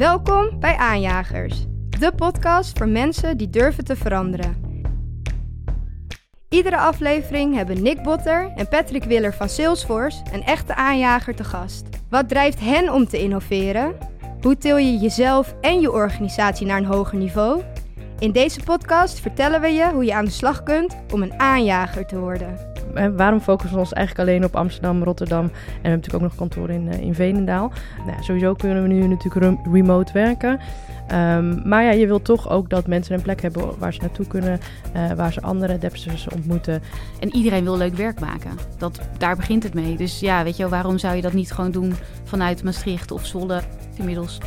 Welkom bij Aanjagers, de podcast voor mensen die durven te veranderen. Iedere aflevering hebben Nick Botter en Patrick Willer van Salesforce een echte aanjager te gast. Wat drijft hen om te innoveren? Hoe til je jezelf en je organisatie naar een hoger niveau? In deze podcast vertellen we je hoe je aan de slag kunt om een aanjager te worden. Waarom focussen we ons eigenlijk alleen op Amsterdam, Rotterdam en we hebben natuurlijk ook nog kantoor in, uh, in Veenendaal. Nou, sowieso kunnen we nu natuurlijk remote werken. Um, maar ja, je wilt toch ook dat mensen een plek hebben waar ze naartoe kunnen, uh, waar ze andere depsters ontmoeten. En iedereen wil leuk werk maken. Dat, daar begint het mee. Dus ja, weet je, waarom zou je dat niet gewoon doen vanuit Maastricht of Zwolle? Inmiddels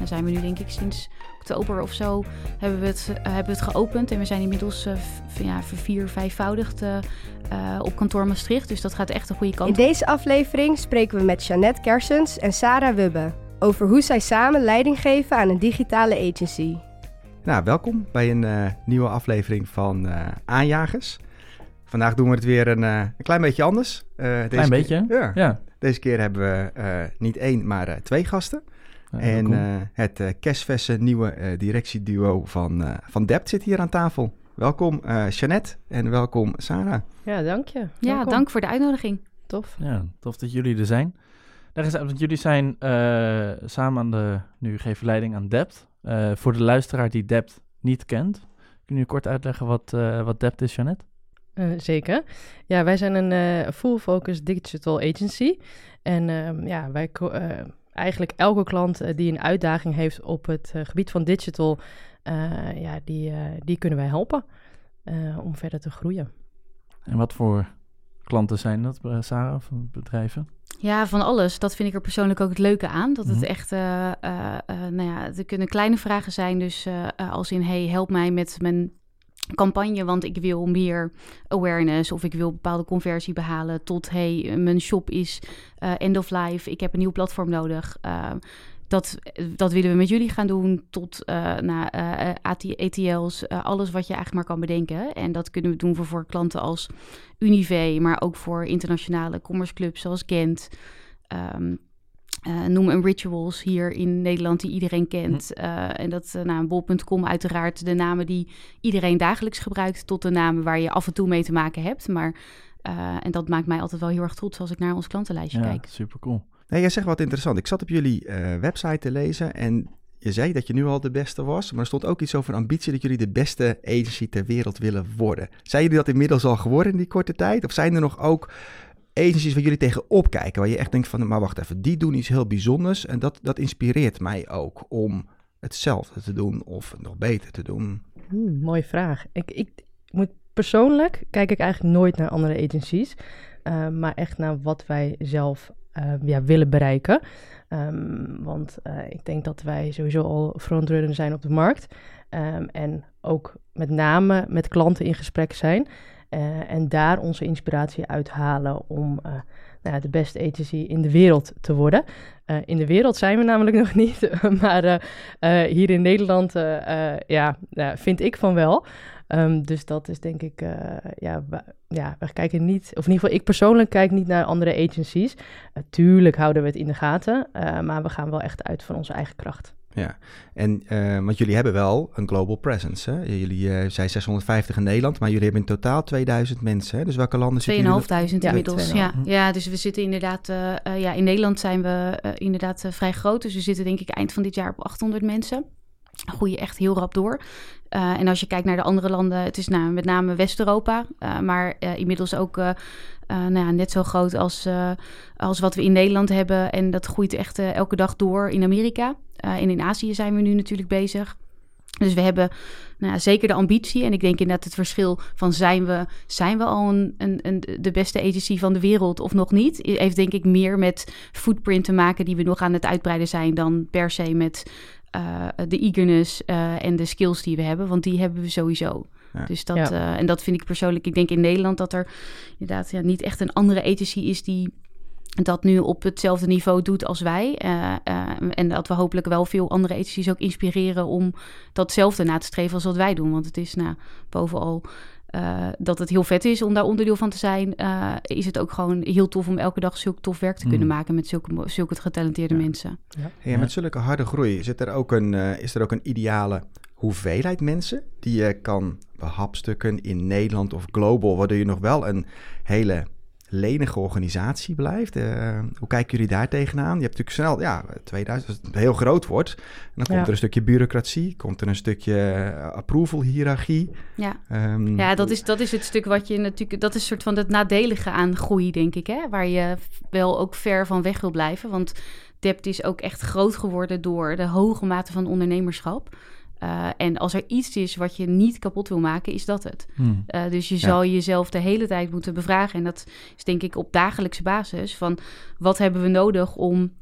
daar zijn we nu denk ik sinds oktober of zo hebben we het, uh, hebben we het geopend. En we zijn inmiddels uh, ja, vier, vijfvoudigd op kantoor Maastricht. Dus dat gaat echt een goede kant. In deze aflevering spreken we met Jeannette Kersens en Sarah Wubbe over hoe zij samen leiding geven aan een digitale agency. Nou, welkom bij een nieuwe aflevering van Aanjagers. Vandaag doen we het weer een, een klein beetje anders. Een klein beetje? ja. ja. Deze keer hebben we niet één, maar twee gasten en uh, het uh, kerstverse nieuwe uh, directieduo van, van Dept zit hier aan tafel. Welkom Jeannette en welkom Sarah. Ja, dank je. Ja, dank voor de uitnodiging. Tof. Ja, tof dat jullie er zijn. Want jullie zijn samen aan de, nu geven leiding aan Dept. voor de luisteraar die Dept niet kent, kun je kort uitleggen wat, wat Dept is, Jeannette? zeker. Ja, wij zijn een full focus digital agency. En ehm, ja, wij eigenlijk elke klant uh, die een uitdaging heeft op het uh, gebied van digital, uh, ja, die, die kunnen wij helpen om verder te groeien. En wat voor klanten zijn dat, Sarah, of bedrijven? Ja, van alles. Dat vind ik er persoonlijk ook het leuke aan. Dat het -hmm. echt, nou ja, er kunnen kleine vragen zijn. Dus als in, hey, help mij met mijn campagne, want ik wil meer awareness of ik wil bepaalde conversie behalen tot hey, mijn shop is uh, end of life, ik heb een nieuw platform nodig. Dat, dat willen we met jullie gaan doen tot uh, naar ATL's, alles wat je eigenlijk maar kan bedenken. En dat kunnen we doen voor, voor klanten als Unive, maar ook voor internationale commerce clubs zoals Gent. Um, uh, noem een rituals hier in Nederland die iedereen kent. Uh, en dat uh, nou, bol.com uiteraard de namen die iedereen dagelijks gebruikt... tot de namen waar je af en toe mee te maken hebt. Maar, en dat maakt mij altijd wel heel erg trots als ik naar ons klantenlijstje ja, kijk. super cool. Jij zegt wat interessant. Ik zat op jullie website te lezen en je zei dat je nu al de beste was. Maar er stond ook iets over ambitie dat jullie de beste agency ter wereld willen worden. Zijn jullie dat inmiddels al geworden in die korte tijd? Of zijn er nog ook agencies waar jullie tegenop kijken, waar je echt denkt van, maar wacht even, die doen iets heel bijzonders en dat, dat inspireert mij ook om hetzelfde te doen of nog beter te doen? Mooie vraag. Ik, ik moet persoonlijk kijk ik eigenlijk nooit naar andere agencies, uh, maar echt naar wat wij zelf uh, ja, willen bereiken. Um, want uh, ik denk dat wij sowieso al frontrunner zijn op de markt um, en ook met name met klanten in gesprek zijn. Uh, en daar onze inspiratie uithalen om uh, nou ja, de beste agency in de wereld te worden. In de wereld zijn we namelijk nog niet, maar hier in Nederland ja, vind ik van wel. Dus dat is denk ik, ja, ja, we kijken niet, of in ieder geval ik persoonlijk kijk niet naar andere agencies. tuurlijk houden we het in de gaten, maar we gaan wel echt uit van onze eigen kracht. Ja, en uh, want jullie hebben wel een global presence. Hè? Jullie uh, zijn 650 in Nederland, maar jullie hebben in totaal 2000 mensen. Hè? Dus welke landen zitten jullie? 2500 inmiddels. Ja, ja, dus we zitten inderdaad, uh, ja, in Nederland zijn we inderdaad vrij groot. Dus we zitten denk ik eind van dit jaar op 800 mensen. Groeien echt heel rap door. en als je kijkt naar de andere landen, het is nou, met name West-Europa, maar inmiddels ook nou ja, net zo groot als, als wat we in Nederland hebben. En dat groeit echt elke dag door in Amerika. en in Azië zijn we nu natuurlijk bezig. Dus we hebben nou ja, zeker de ambitie. En ik denk inderdaad het verschil van zijn we, zijn we al een, een, een, de beste agency van de wereld of nog niet. Heeft denk ik meer met footprint te maken die we nog aan het uitbreiden zijn dan per se met uh, de eagerness uh, en de skills die we hebben. Want die hebben we sowieso. Ja. Dus dat, ja. uh, en dat vind ik persoonlijk. Ik denk in Nederland dat er inderdaad ja, niet echt een andere agency is die dat nu op hetzelfde niveau doet als wij. Uh, uh, en dat we hopelijk wel veel andere agencies ook inspireren om datzelfde na te streven als wat wij doen. Want het is nou, bovenal eh, dat het heel vet is om daar onderdeel van te zijn, eh, is het ook gewoon heel tof om elke dag zulk tof werk te kunnen Mm. maken met zulke, zulke getalenteerde Ja. mensen. Hey, en met zulke harde groei zit er ook een, eh, is er ook een ideale hoeveelheid mensen die je kan behapstukken in Nederland of global, waardoor je nog wel een hele lenige organisatie blijft. Eh, hoe kijken jullie daar tegenaan? Je hebt natuurlijk snel, ja, 2000, als het heel groot wordt, en dan komt Ja. er een stukje bureaucratie, komt er een stukje eh, approval hiërarchie. Ja. Ehm, Ja, dat is, dat is het stuk wat je natuurlijk. Dat is een soort van het nadelige aan groei, denk ik. Hè? Waar je wel ook ver van weg wil blijven. Want Dept is ook echt groot geworden door de hoge mate van ondernemerschap. Eh, en als er iets is wat je niet kapot wil maken, is dat het. Hmm. Eh, dus je Ja. zal jezelf de hele tijd moeten bevragen. En dat is denk ik op dagelijkse basis. Van wat hebben we nodig om.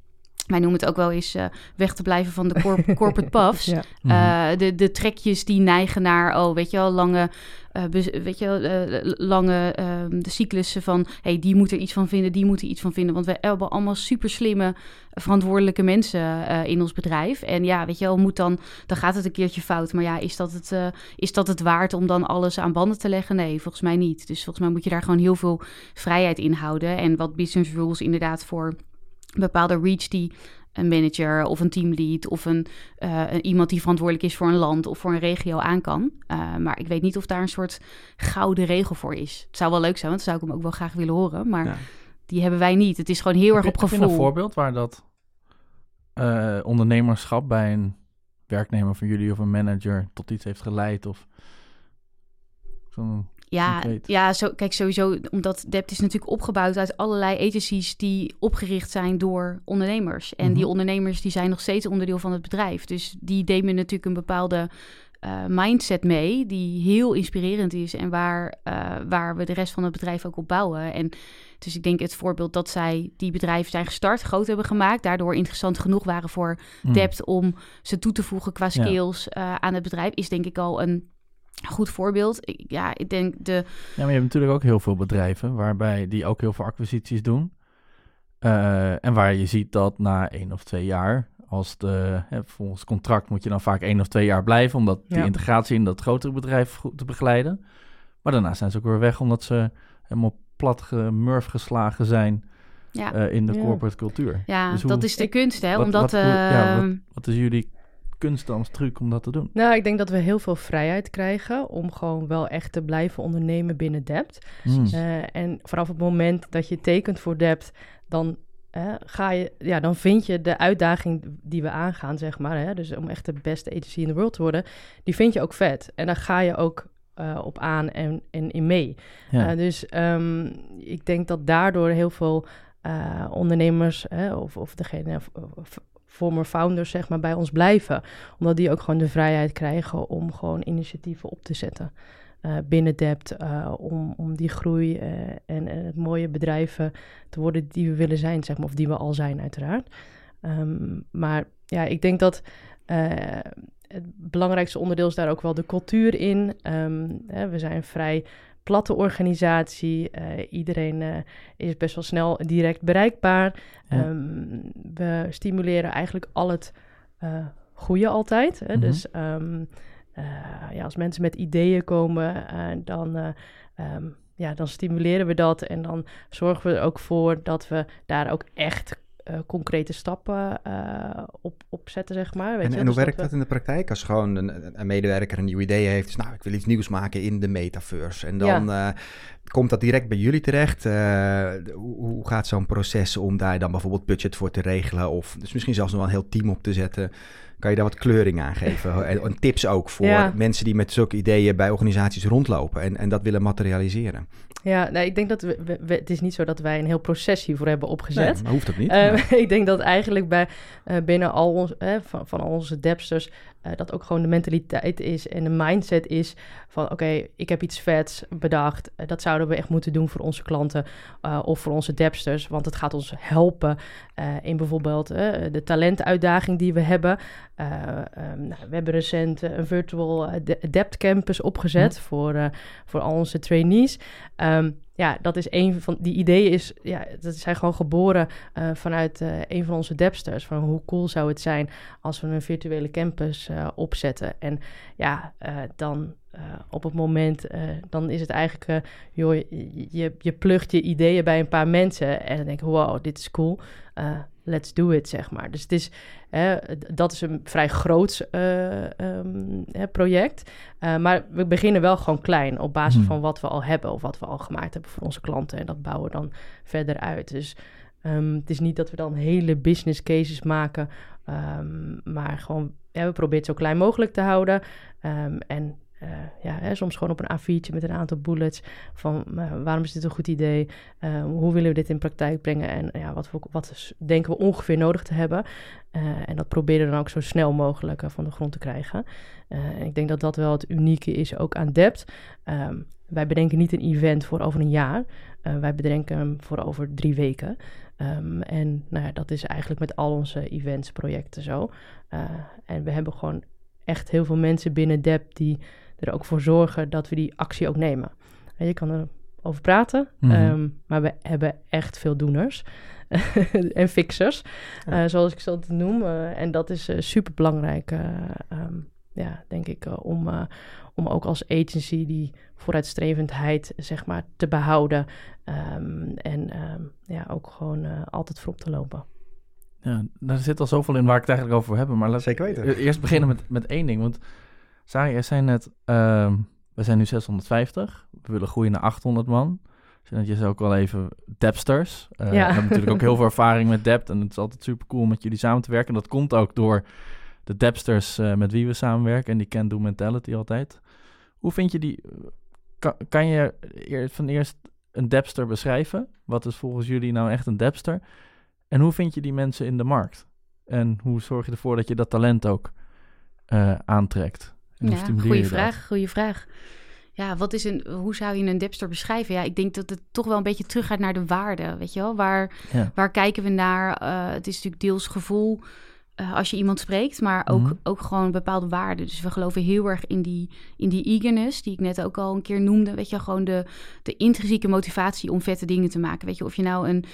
Wij noemen het ook wel eens eh, weg te blijven van de corp- corporate puffs. Ja. Mhm. Eh, de, de trekjes die neigen naar, oh, weet je wel, lange, eh, bez- weet je wel, eh, lange ehm, de cyclussen van, hey, die moet er iets van vinden, die moet er iets van vinden. Want we hebben allemaal super slimme, verantwoordelijke mensen eh, in ons bedrijf. En ja, weet je wel, moet dan, dan gaat het een keertje fout. Maar ja, is dat, het, eh, is dat het waard om dan alles aan banden te leggen? Nee, volgens mij niet. Dus volgens mij moet je daar gewoon heel veel vrijheid in houden. En wat business rules inderdaad voor bepaalde reach die een manager of een teamlead of een, eh, een- iemand die verantwoordelijk is voor een land of voor een regio aan kan. Eh, maar ik weet niet of daar een soort gouden regel voor is. Het zou wel leuk zijn, want dan zou ik hem ook wel graag willen horen. Maar Ja. die hebben wij niet. Het is gewoon heel erg op heb je een gevoel. voorbeeld waar dat eh, ondernemerschap bij een werknemer van jullie of een manager tot iets heeft geleid? Of zo'n Ja, ja zo, kijk, sowieso, omdat Dept is natuurlijk opgebouwd uit allerlei agencies die opgericht zijn door ondernemers. En die Mhm. ondernemers die zijn nog steeds onderdeel van het bedrijf. Dus die nemen natuurlijk een bepaalde eh, mindset mee, die heel inspirerend is en waar, eh, waar we de rest van het bedrijf ook op bouwen. En dus ik denk het voorbeeld dat zij die bedrijven zijn gestart, groot hebben gemaakt, daardoor interessant genoeg waren voor Hmm. Dept om ze toe te voegen qua Ja. skills eh, aan het bedrijf, is denk ik al een goed voorbeeld. Ik- Ja, ik denk de Ja, maar je hebt natuurlijk ook heel veel bedrijven waarbij die ook heel veel acquisities doen. Eh, en waar je ziet dat na één of twee jaar, als de, hè, volgens contract moet je dan vaak één of twee jaar blijven, omdat die Ja. integratie in dat grotere bedrijf goed te begeleiden. Maar daarna zijn ze ook weer weg, omdat ze helemaal plat gemurf geslagen zijn ja. eh, in de Ja. corporate cultuur. Ja, Dus hoe- dat is de kunst, hè? wat- Omdat, wat- ehm, Wat is jullie kunst als truc om dat te doen? Nou, ik denk dat we heel veel vrijheid krijgen om gewoon wel echt te blijven ondernemen binnen Dept. Hmm. Eh, en vanaf het moment dat je tekent voor Dept, dan, eh, ga je, ja, dan vind je de uitdaging die we aangaan, zeg maar. Hè? Dus om echt de beste agency in de world te worden, die vind je ook vet. En daar ga je ook eh, op aan en, en in mee. Ja. Dus ehm, ik denk dat daardoor heel veel ondernemers hè, of, of degene, of- of former founders zeg maar, bij ons blijven. Omdat die ook gewoon de vrijheid krijgen om gewoon initiatieven op te zetten. eh, binnen Dept, eh, om, om die groei eh, en, mooie bedrijven te worden die we willen zijn, zeg maar, of die we al zijn uiteraard. Ehm, maar ja, ik denk dat het belangrijkste onderdeel is daar ook wel de cultuur in. Ehm, hè, we zijn vrij platte organisatie. Eh, iedereen eh, is best wel snel direct bereikbaar. Ja. Ehm, we stimuleren eigenlijk al het eh goede altijd. Hè? Mhm. Dus ehm, eh, ja, als mensen met ideeën komen, dan, eh, ehm, ja, dan stimuleren we dat. En dan zorgen we er ook voor dat we daar ook echt eh, concrete stappen eh, op, op zetten, zeg maar. Weet En, je? en Dus hoe werkt we- dat in de praktijk? Als gewoon een, een medewerker een nieuw idee heeft, dus nou, ik wil iets nieuws maken in de metaverse. En dan eh, komt dat direct bij jullie terecht. Hoe, hoe gaat zo'n proces om daar dan bijvoorbeeld budget voor te regelen? Of dus misschien zelfs nog wel een heel team op te zetten. Kan je daar wat kleuring aan geven? en, tips ook voor Ja. mensen die met zulke ideeën bij organisaties rondlopen en, en dat willen materialiseren. Ja, nee, ik denk dat we, we- we- het is niet zo dat wij een heel proces hiervoor hebben opgezet. Nee, maar hoeft ook niet. Eh, maar- ik denk dat eigenlijk bij, eh, binnen al ons, eh, van, van al onze depsters, eh, dat ook gewoon de mentaliteit is en de mindset is van oké, ik heb iets vets bedacht. eh, dat zouden we echt moeten doen voor onze klanten eh, of voor onze depsters. Want het gaat ons helpen in bijvoorbeeld de talentuitdaging die we hebben. Eh, ehm, nou, we hebben recent een virtual eh, de- Dept Campus opgezet voor, eh, voor al onze trainees. Ehm, ja, dat is een van die ideeën is, ja, dat zijn gewoon geboren eh, vanuit eh, een van onze depsters. Van hoe cool zou het zijn als we een virtuele campus eh, opzetten. En ja, eh, dan, op het moment, dan is het eigenlijk, joh, je, je plugt je ideeën bij een paar mensen en dan denk je, wow, dit is cool let's do it, zeg maar. Dus het is, dat is een vrij groot um, project. Maar we beginnen wel gewoon klein op basis hmm. van wat we al hebben of wat we al gemaakt hebben voor onze klanten. En dat bouwen we dan verder uit. Dus um, het is niet dat we dan hele business cases maken, um, maar gewoon, ja, we proberen het zo klein mogelijk te houden. en uh, ja, hè, soms gewoon op een A4'tje met een aantal bullets van uh, waarom is dit een goed idee, uh, hoe willen we dit in praktijk brengen en ja, wat, wat denken we ongeveer nodig te hebben. en dat proberen we dan ook zo snel mogelijk van de grond te krijgen. en ik denk dat dat wel het unieke is ook aan Dept. Um, wij bedenken niet een event voor over een jaar, wij bedenken hem voor over drie weken. Um, en nou ja, dat is eigenlijk met al onze events, projecten zo. en we hebben gewoon echt heel veel mensen binnen Dept die er ook voor zorgen dat we die actie ook nemen. En je kan erover praten, mhm. ehm, maar we hebben echt veel doeners en fixers, eh, zoals ik ze altijd noem. Uh, en dat is uh, super belangrijk, ehm, ja, denk ik, om, om ook als agency die vooruitstrevendheid zeg maar, te behouden. Um, en ja, ook gewoon altijd voorop te lopen. Ja, daar zit al zoveel in waar ik het eigenlijk over wil hebben. Maar laten Zeker weten. Eerst beginnen met, met één ding. Want Sari, jij zei net, uh, we zijn nu 650. We willen groeien naar 800 man. Dus je zei ook wel even Depsters. Uh, ja. We hebben natuurlijk ook heel veel ervaring met Dept. En het is altijd super cool om met jullie samen te werken. En dat komt ook door de Depsters uh, met wie we samenwerken. En die can-do mentality altijd. Hoe vind je die... Kan, kan je van eerst een Depster beschrijven? Wat is volgens jullie nou echt een Depster? En hoe vind je die mensen in de markt? En hoe zorg je ervoor dat je dat talent ook uh, aantrekt? Ja, goede vraag, goede vraag. Ja, wat is een, hoe zou je een depster beschrijven? Ja, ik denk dat het toch wel een beetje teruggaat naar de waarde, weet je wel? Waar, waar kijken we naar? Uh, het is natuurlijk deels gevoel, uh, als je iemand spreekt, maar ook, mm ook gewoon bepaalde waarden. Dus we geloven heel erg in die, in die eagerness, die ik net ook al een keer noemde. Weet je, gewoon de, de intrinsieke motivatie om vette dingen te maken. Weet je, of je nou een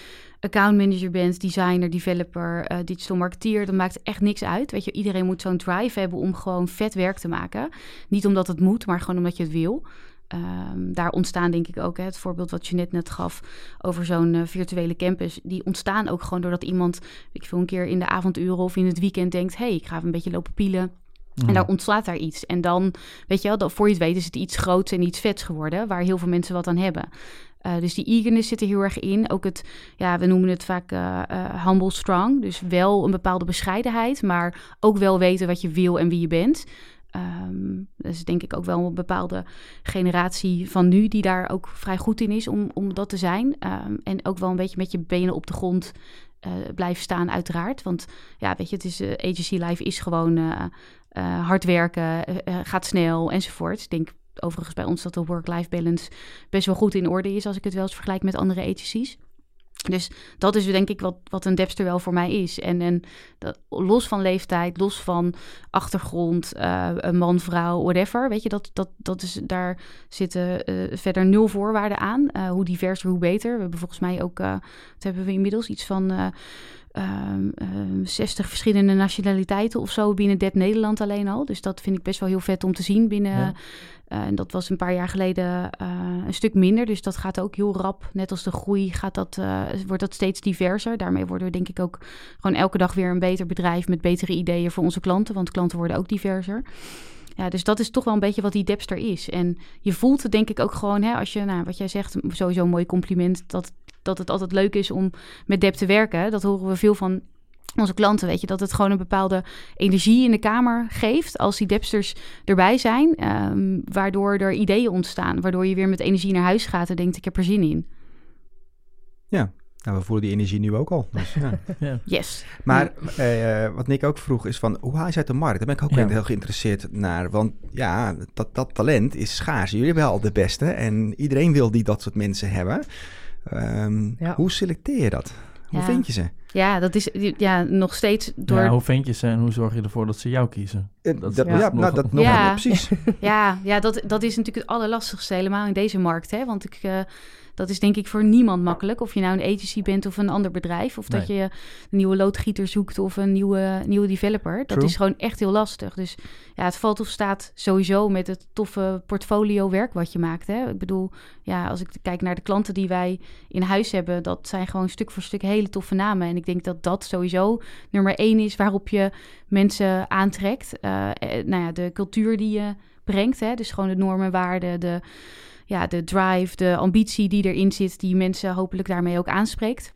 account manager bent, designer, developer, uh, digital marketeer, dan maakt echt niks uit. Weet je, iedereen moet zo'n drive hebben om gewoon vet werk te maken. Niet omdat het moet, maar gewoon omdat je het wil. Um, daar ontstaan denk ik ook hè, het voorbeeld wat je net net gaf over zo'n uh, virtuele campus. Die ontstaan ook gewoon doordat iemand, ik veel een keer in de avonduren of in het weekend denkt: hey, ik ga even een beetje lopen pielen. En mhm. daar ontslaat daar iets. En dan, weet je wel, dat, voor je het weet is het iets groots en iets vets geworden, waar heel veel mensen wat aan hebben. Uh, dus die eagerness zit er heel erg in. Ook het, ja, we noemen het vaak uh, uh, humble strong. Dus wel een bepaalde bescheidenheid, maar ook wel weten wat je wil en wie je bent. Um, dus denk ik ook wel een bepaalde generatie van nu die daar ook vrij goed in is om, om dat te zijn. Um, en ook wel een beetje met je benen op de grond uh, blijven staan, uiteraard. Want ja, weet je, het is, uh, agency life is gewoon uh, hard werken, gaat snel enzovoort. Ik denk overigens bij ons dat de work-life balance best wel goed in orde is als ik het wel eens vergelijk met andere agencies. Dus dat is denk ik wat, wat een depster wel voor mij is. En, en dat, los van leeftijd, los van achtergrond, een man, vrouw, whatever. Weet je, dat, dat, dat is, daar zitten uh, verder nul voorwaarden aan. Uh, hoe diverser, hoe beter. We hebben volgens mij ook, dat hebben we inmiddels iets van... Um, um, 60 verschillende nationaliteiten of zo binnen Dep Nederland alleen al. Dus dat vind ik best wel heel vet om te zien binnen, ja. Uh, en dat was een paar jaar geleden uh, een stuk minder. Dus dat gaat ook heel rap. Net als de groei gaat dat, uh, wordt dat steeds diverser. Daarmee worden we denk ik ook gewoon elke dag weer een beter bedrijf met betere ideeën voor onze klanten. Want klanten worden ook diverser. Ja, dus dat is toch wel een beetje wat die Depster is. En je voelt het denk ik ook gewoon, hè, als je, nou, wat jij zegt, sowieso een mooi compliment, dat, dat het altijd leuk is om met Dep te werken. Dat horen we veel van onze klanten, weet je, dat het gewoon een bepaalde energie in de kamer geeft als die depsters erbij zijn, um, waardoor er ideeën ontstaan, waardoor je weer met energie naar huis gaat en denkt ik heb er zin in. Ja, nou, we voelen die energie nu ook al. Dus, ja. Yes. Maar uh, wat Nick ook vroeg is van, hoe haal je uit de markt? Daar ben ik ook ja. heel geïnteresseerd naar. Want ja, dat, dat talent is schaars. Jullie hebben al de beste en iedereen wil die dat soort mensen hebben. Um, hoe selecteer je dat? Hoe vind je ze? Ja, dat is ja, nog steeds door... Ja, hoe vind je ze en hoe zorg je ervoor dat ze jou kiezen? Eh, dat, dat, ja, nou, dat nog precies. ja, ja dat, dat is natuurlijk het allerlastigste helemaal in deze markt. Hè? Want ik, uh, dat is denk ik voor niemand makkelijk. Of je nou een agency bent of een ander bedrijf. Of dat je een nieuwe loodgieter zoekt of een nieuwe, nieuwe developer. Dat True. is gewoon echt heel lastig. Dus ja, het valt of staat sowieso met het toffe portfolio werk wat je maakt. Hè? Ik bedoel, ja, als ik kijk naar de klanten die wij in huis hebben, dat zijn gewoon stuk voor stuk hele toffe namen. En ik denk dat dat sowieso nummer één is waarop je mensen aantrekt. Eh, nou ja, de cultuur die je brengt, hè? dus gewoon de normen, waarden, de, ja, de drive, de ambitie die erin zit, die mensen hopelijk daarmee ook aanspreekt.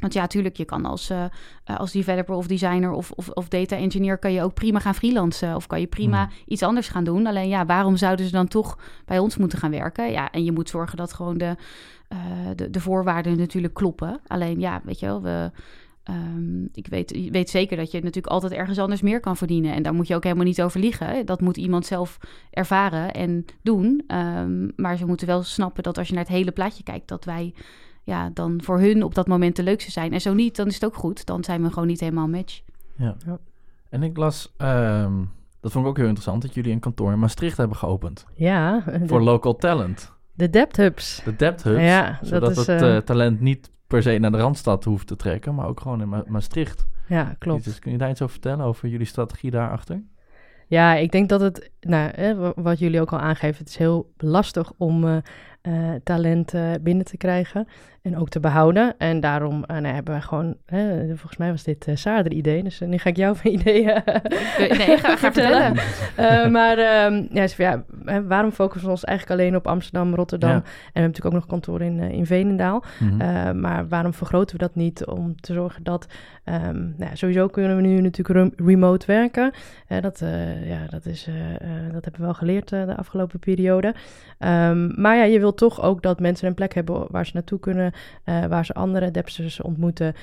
Want ja, natuurlijk, je kan als, eh, eh, als developer of designer of, of, of data engineer... kan je ook prima gaan freelancen of kan je prima Mhm. iets anders gaan doen. Alleen ja, waarom zouden ze dan toch bij ons moeten gaan werken? Ja, en je moet zorgen dat gewoon de, eh, de, de voorwaarden natuurlijk kloppen. Alleen ja, weet je wel, we... ehm, ik weet, weet zeker dat je natuurlijk altijd ergens anders meer kan verdienen. En daar moet je ook helemaal niet over liegen. Dat moet iemand zelf ervaren en doen. Ehm, maar ze moeten wel snappen dat als je naar het hele plaatje kijkt, dat wij ja, dan voor hun op dat moment de leukste zijn. En zo niet, dan is het ook goed. Dan zijn we gewoon niet helemaal een match. Ja. Ja. En ik las, ehm, dat vond ik ook heel interessant, dat jullie een kantoor in Maastricht hebben geopend. Ja, Voor de, local talent. de Debt Hubs. De Debt Hubs. Ja, dat zodat is, het eh, talent niet per se naar de Randstad hoeft te trekken, maar ook gewoon in Ma- Maastricht. Ja, klopt. Dus kun je daar iets over vertellen, over jullie strategie daarachter? Ja, ik denk dat het, nou, wat jullie ook al aangeven, het is heel lastig om eh, eh, talent eh, binnen te krijgen en ook te behouden. En daarom eh, nou, hebben wij gewoon, hè, volgens mij was dit uh, Saarder idee, dus eh, nu ga ik jou mijn idee eh, Nee, ga, ga vertellen. Eh, maar ehm, ja, ja, hè, waarom focussen we ons eigenlijk alleen op Amsterdam, Rotterdam? Ja. En we hebben natuurlijk ook nog kantoor in, eh, in Veenendaal. Mhm. Uh, maar waarom vergroten we dat niet om te zorgen dat... Um, nou ja, sowieso kunnen we nu natuurlijk rem remote werken. Uh, dat, uh, ja, dat, is, dat hebben we wel geleerd de afgelopen periode. Um, maar ja, je toch ook dat mensen een plek hebben waar ze naartoe kunnen... waar ze andere depsters ontmoeten.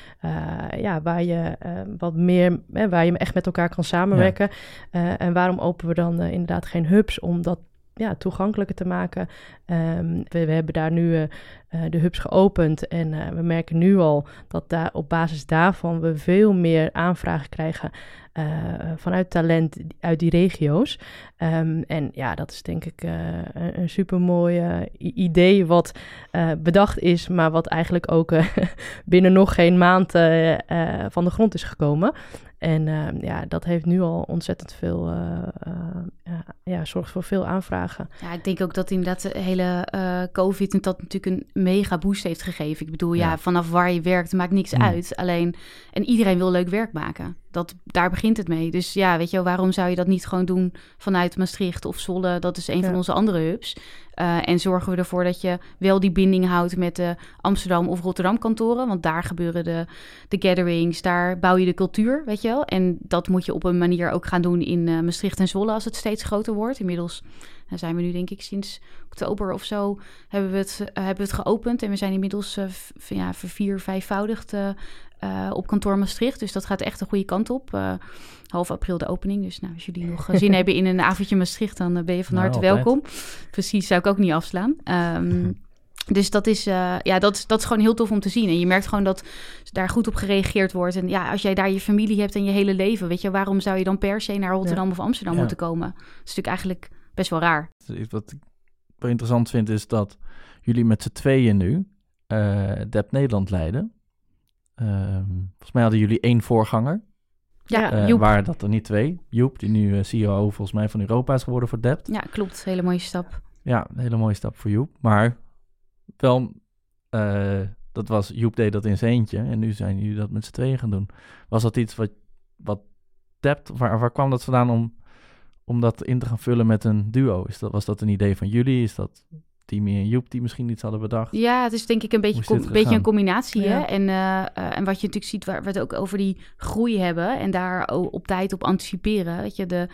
ja, waar je wat meer... waar je echt met elkaar kan samenwerken. Ja. en waarom openen we dan inderdaad geen hubs... om dat ja, toegankelijker te maken. Um, we, we, hebben daar nu uh, de hubs geopend en uh, we merken nu al dat daar op basis daarvan we veel meer aanvragen krijgen uh, vanuit talent uit die regio's. Um, en ja, dat is denk ik uh, een, een super mooi idee wat bedacht is, maar wat eigenlijk ook binnen nog geen maand van de grond is gekomen. En uh, ja, dat heeft nu al ontzettend veel, ja, zorgt voor veel aanvragen. Ja, ik denk ook dat inderdaad de hele eh, COVID en dat natuurlijk een mega boost heeft gegeven. Ik bedoel, ja, ja vanaf waar je werkt maakt niks mm. uit. Alleen, en iedereen wil leuk werk maken. Dat, daar begint het mee. Dus ja, weet je wel, waarom zou je dat niet gewoon doen vanuit Maastricht of Zwolle? Dat is een ja. van onze andere hubs. Uh, en zorgen we ervoor dat je wel die binding houdt met de Amsterdam of Rotterdam kantoren. Want daar gebeuren de, de gatherings, daar bouw je de cultuur, weet je wel. En dat moet je op een manier ook gaan doen in uh, Maastricht en Zwolle als het steeds groter wordt. Inmiddels zijn we nu denk ik sinds oktober of zo hebben we het, hebben we het geopend. En we zijn inmiddels ja, vier, vijfvoudigd uh, op kantoor Maastricht. Dus dat gaat echt de goede kant op. Uh, half april de opening. Dus nou, als jullie nog zin hebben in een avondje Maastricht, dan uh, ben je van nou, harte welkom. Precies, zou ik ook niet afslaan. Um, dus dat is, ja, dat, dat is gewoon heel tof om te zien. En je merkt gewoon dat daar goed op gereageerd wordt. En ja, als jij daar je familie hebt en je hele leven, weet je, waarom zou je dan per se naar Rotterdam ja. of Amsterdam ja. moeten komen? Dat is natuurlijk eigenlijk best wel raar. Wat ik wel interessant vind, is dat jullie met z'n tweeën nu uh, Dep Nederland leiden. Um, volgens mij hadden jullie één voorganger. Ja, uh, waren dat er niet twee. Joep, die nu uh, CEO volgens mij van Europa is geworden voor Dept. Ja, klopt. Hele mooie stap. Ja, een hele mooie stap voor Joep. Maar wel, dat was, Joep deed dat in zijn eentje. En nu zijn jullie dat met z'n tweeën gaan doen. Was dat iets wat, wat Dept, waar, waar kwam dat vandaan om, om dat in te gaan vullen met een duo? Is dat, was dat een idee van jullie? Is dat Timmy en Joep die misschien iets hadden bedacht. Ja, het is denk ik een beetje, com beetje een combinatie. Ja. Hè? En, uh, uh, en wat je natuurlijk ziet, waar we het ook over die groei hebben en daar op tijd op anticiperen. Weet je, de,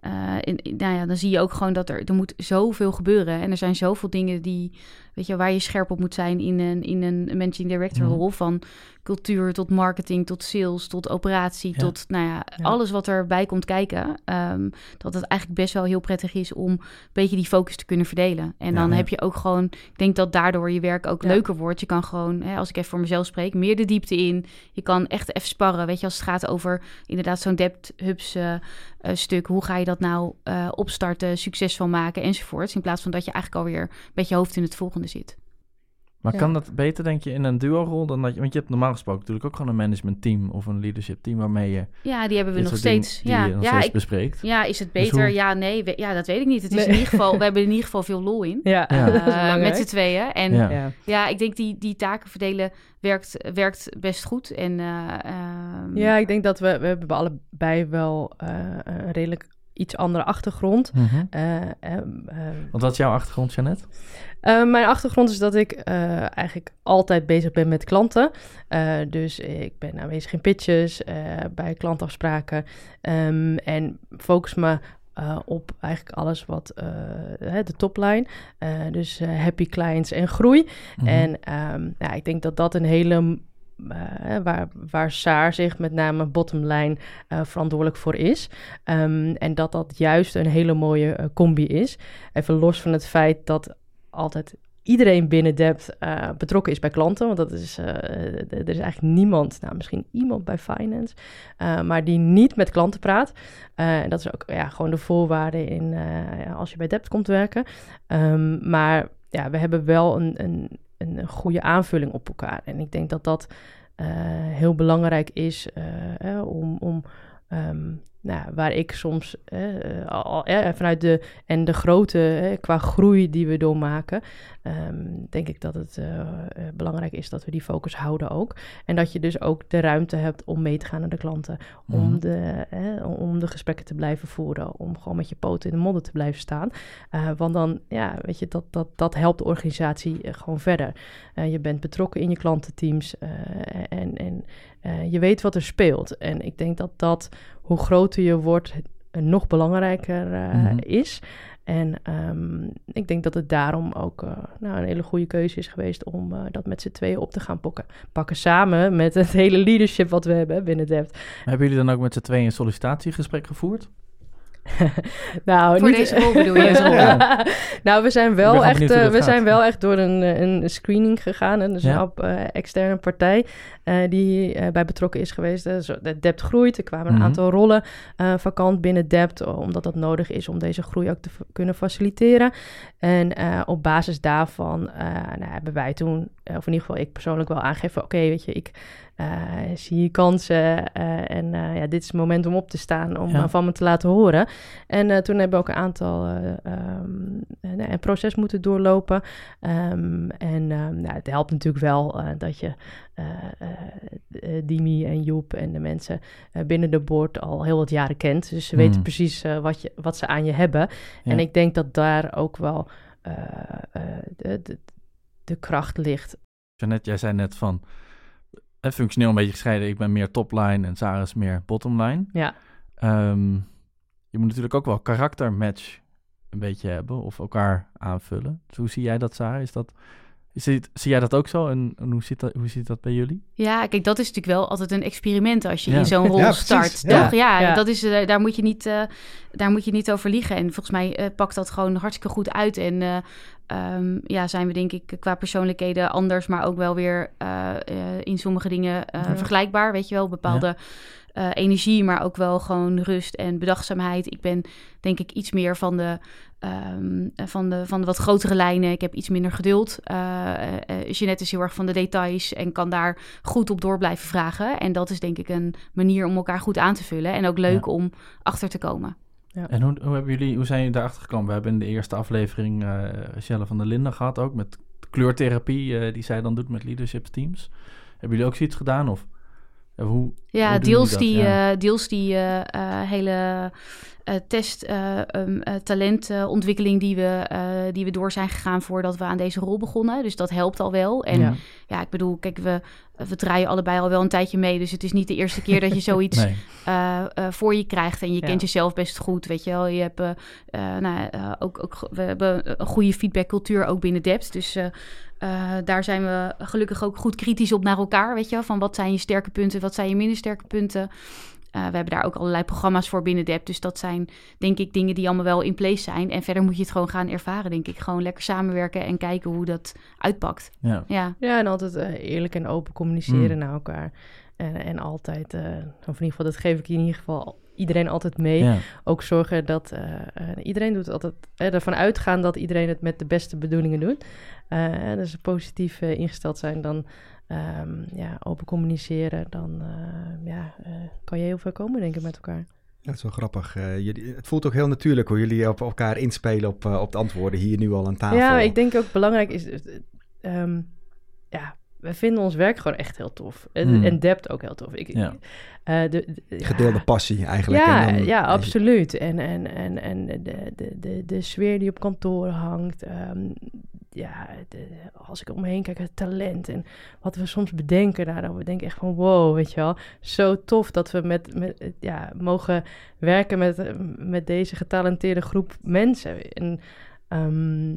uh, in, nou ja, dan zie je ook gewoon dat er, er moet zoveel gebeuren. En er zijn zoveel dingen die, weet je, waar je scherp op moet zijn in een, in een managing director rol. Mm. Van cultuur tot marketing, tot sales, tot operatie, ja. tot nou ja, ja, alles wat erbij komt kijken. Um, dat het eigenlijk best wel heel prettig is om een beetje die focus te kunnen verdelen. En dan heb je ook gewoon, ik denk dat daardoor je werk ook leuker wordt. Je kan gewoon, hè, als ik even voor mezelf spreek, meer de diepte in. Je kan echt even sparren, weet je, als het gaat over inderdaad zo'n depth hubs uh, uh, stuk. Hoe ga je dat nou uh, opstarten, succesvol maken enzovoorts. In plaats van dat je eigenlijk alweer met je hoofd in het volgende zit. Maar Ja. kan dat beter, denk je, in een duo-rol dan dat je... Want je hebt normaal gesproken natuurlijk ook gewoon een managementteam of een leadership team waarmee je Ja, die hebben we nog steeds. die ja, je nog ja, steeds ik, bespreekt. ja, is het Dus beter? hoe- Ja, nee. we- ja, dat weet ik niet. Het is Nee. in ieder geval, we hebben in ieder geval veel lol in. Ja, Eh, met z'n tweeën. En Ja. ik denk die, die taken verdelen werkt, werkt best goed. En, eh, ehm, ja, ik denk dat we, we hebben allebei wel eh, een redelijk iets andere achtergrond. Want wat is jouw achtergrond, Jeannette? Mijn achtergrond is dat ik eigenlijk altijd bezig ben met klanten. Dus ik ben aanwezig in pitches, bij klantafspraken. ehm, en focus me op eigenlijk alles wat de topline. dus happy clients en groei. Mhm. En ehm, ja, ik denk dat dat een hele. Eh, waar, waar Saar zich met name bottomline eh verantwoordelijk voor is. Ehm, en dat dat juist een hele mooie eh, combi is. Even los van het feit dat altijd iedereen binnen Debt betrokken is bij klanten. Want dat is, er is eigenlijk niemand, nou misschien iemand bij Finance, maar die niet met klanten praat. En dat is ook ja, gewoon de voorwaarde in, als je bij Debt komt werken. Ehm, maar ja, we hebben wel een, een, een goede aanvulling op elkaar. En ik denk dat dat eh, heel belangrijk is eh, om... om ehm, nou, waar ik soms eh, al, eh, vanuit de en de grootte eh, qua groei die we doormaken, ehm, denk ik dat het eh, eh, belangrijk is dat we die focus houden ook. En dat je dus ook de ruimte hebt om mee te gaan naar de klanten, Mhm. om, de, eh, om de gesprekken te blijven voeren, om gewoon met je poten in de modder te blijven staan. Want dan, ja, weet je, dat, dat, dat helpt de organisatie gewoon verder. Je bent betrokken in je klantenteams en, en eh, je weet wat er speelt. En ik denk dat dat, hoe groter je wordt, eh, nog belangrijker eh, Mhm. is. En ehm, ik denk dat het daarom ook nou, een hele goede keuze is geweest om dat met z'n tweeën op te gaan pakken. Pakken samen met het hele leadership wat we hebben binnen Dept. Hebben jullie dan ook met z'n tweeën een sollicitatiegesprek gevoerd? nou, Voor niet- deze rol bedoel je? Ja. nou, we zijn wel echt, eh, we gaat. zijn wel echt door een, eh, een screening gegaan. En dus Ja. een op, eh, externe partij eh, die eh, bij betrokken is geweest. Zo- de Dept groeit. Er kwamen een Mhm. aantal rollen eh, vakant binnen Dept, omdat dat nodig is om deze groei ook te kunnen faciliteren. En eh, op basis daarvan eh, nou, hebben wij toen, of in ieder geval ik persoonlijk wel aangegeven, oké, weet je, ik zie hier kansen eh, en eh, ja, dit is het moment om op te staan, om Ja. eh, van me te laten horen. En eh, toen hebben we ook een aantal eh, eh, nou, een proces moeten doorlopen. Ehm, en ehm, nou, het helpt natuurlijk wel eh, dat je eh, eh, eh, Dimi en Joep en de mensen eh, binnen de board al heel wat jaren kent. Dus ze weten Mm. precies eh, wat, je, wat ze aan je hebben. Ja. En ik denk dat daar ook wel eh, eh, de, de, de kracht ligt. Jeannette, jij zei net van... eh, functioneel een beetje gescheiden. Ik ben meer topline en Sarah is meer bottomline. Ja. Ehm, je moet natuurlijk ook wel karaktermatch een beetje hebben of elkaar aanvullen. Dus hoe zie jij dat, Sarah? Is dat, zie jij dat ook zo en, en hoe, zit dat, hoe zit dat bij jullie? Ja, kijk, dat is natuurlijk wel altijd een experiment als je Ja. in zo'n rol Ja, start. Ja. Toch? Ja, Ja. Dat is, eh, daar, moet je niet, eh, daar moet je niet over liegen. En volgens mij eh, pakt dat gewoon hartstikke goed uit. En eh, ehm, ja, zijn we denk ik qua persoonlijkheden anders, maar ook wel weer eh, eh, in sommige dingen eh, Ja. vergelijkbaar. Weet je wel, bepaalde eh, energie, maar ook wel gewoon rust en bedachtzaamheid. Ik ben denk ik iets meer van de, ehm, eh, van de, van de wat grotere lijnen. Ik heb iets minder geduld. Eh Jeanette is heel erg van de details en kan daar goed op door blijven vragen. En dat is denk ik een manier om elkaar goed aan te vullen. En ook leuk Ja. om achter te komen. En hoe, hoe, hebben jullie, hoe zijn jullie daarachter gekomen? We hebben in de eerste aflevering eh Shelle van der Linden gehad, ook met kleurtherapie eh, die zij dan doet met leadership teams. Hebben jullie ook zoiets gedaan? Of hoe, Ja, hoe deels jullie die? Ja. eh, deels die eh, eh, hele eh, test, eh, um, eh, talentontwikkeling die, we, die we door zijn gegaan voordat we aan deze rol begonnen. Dus dat helpt al wel. En Ja. ja, ik bedoel, kijk, we, we draaien allebei al wel een tijdje mee. Dus het is niet de eerste keer dat je zoiets Nee. voor je krijgt. En je Ja. kent jezelf best goed, weet je wel. Je hebt, nou, ook, ook, we hebben een goede feedbackcultuur ook binnen Dept. Dus daar zijn we gelukkig ook goed kritisch op naar elkaar, weet je wel. Van wat zijn je sterke punten, wat zijn je minder sterke punten. Eh, we hebben daar ook allerlei programma's voor binnen Dept. Dus dat zijn, denk ik, dingen die allemaal wel in place zijn. En verder moet je het gewoon gaan ervaren, denk ik. Gewoon lekker samenwerken en kijken hoe dat uitpakt. Ja. Ja, Ja, en altijd eh, eerlijk en open communiceren Mm. naar elkaar. En, en altijd, eh, of in ieder geval, dat geef ik in ieder geval iedereen altijd mee. Ja. Ook zorgen dat eh, eh, iedereen doet altijd eh, ervan uitgaan dat iedereen het met de beste bedoelingen doet. Eh, en dus positief ingesteld zijn, dan ehm, ja, open communiceren, dan eh, ja, eh, kan je heel ver komen, denk ik, met elkaar. Dat is wel grappig. Eh, jullie, het voelt ook heel natuurlijk hoe jullie op elkaar inspelen op, op de antwoorden hier nu al aan tafel. Ja, ik denk ook belangrijk is, eh, ehm, ja, we vinden ons werk gewoon echt heel tof. En, Hmm. en Dept ook heel tof. Ik, Ja. eh, de, de- ja. Gedeelde passie eigenlijk. Ja, en dan- ja, absoluut. En, en, en, en de, de, de, de sfeer die op kantoor hangt. ehm, ja, de, als ik om me heen kijk, het talent en wat we soms bedenken daarover. denk ik echt van wow, weet je wel. Zo tof dat we met, met ja, mogen werken met, met deze getalenteerde groep mensen. En, ehm,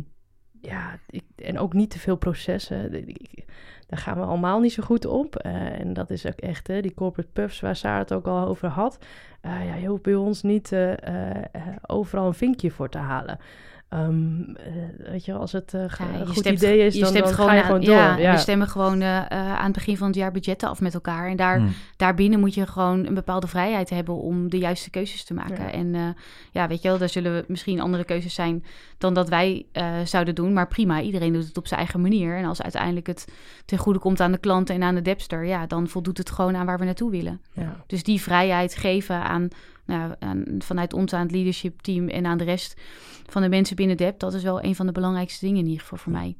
ja, en ook niet te veel processen. Daar gaan we allemaal niet zo goed op. Eh, en dat is ook echt, hè, die corporate puffs waar Sarah het ook al over had. Eh, ja, je hoeft bij ons niet eh, overal een vinkje voor te halen. Ehm, eh, weet je, als het eh, Ja, een je goed stemt- idee is, je dan, dan ga je gewoon door. Ja, Ja, we stemmen gewoon eh, eh, aan het begin van het jaar budgetten af met elkaar. En daar, Hm. daarbinnen moet je gewoon een bepaalde vrijheid hebben om de juiste keuzes te maken. Ja. En eh, ja, weet je wel, daar zullen we misschien andere keuzes zijn dan dat wij eh, zouden doen. Maar prima, iedereen doet het op zijn eigen manier. En als uiteindelijk het ten goede komt aan de klant en aan de depster, ja, dan voldoet het gewoon aan waar we naartoe willen. ja. Dus die vrijheid geven aan, nou, aan vanuit ons aan het leadership team en aan de rest van de mensen binnen DEP, dat is wel een van de belangrijkste dingen in ieder geval voor mij.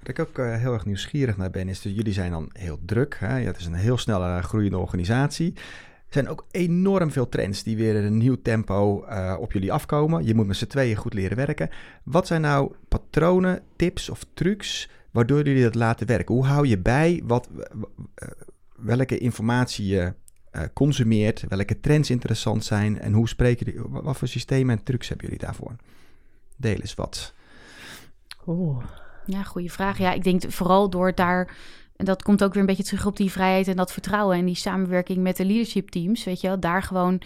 Wat ik ook eh, heel erg nieuwsgierig naar ben, is dat jullie zijn dan heel druk. Hè? Ja, het is een heel snel eh, groeiende organisatie. Er zijn ook enorm veel trends die weer in een nieuw tempo eh, op jullie afkomen. Je moet met z'n tweeën goed leren werken. Wat zijn nou patronen, tips of trucs waardoor jullie dat laten werken? Hoe hou je bij wat, welke informatie je eh, consumeert, welke trends interessant zijn en hoe spreken jullie, wat, wat voor systemen en trucs hebben jullie daarvoor? Deel eens wat. Oeh. Ja, goede vraag. Ja, ik denk vooral door daar. En dat komt ook weer een beetje terug op die vrijheid en dat vertrouwen en die samenwerking met de leadership teams. Weet je wel, daar gewoon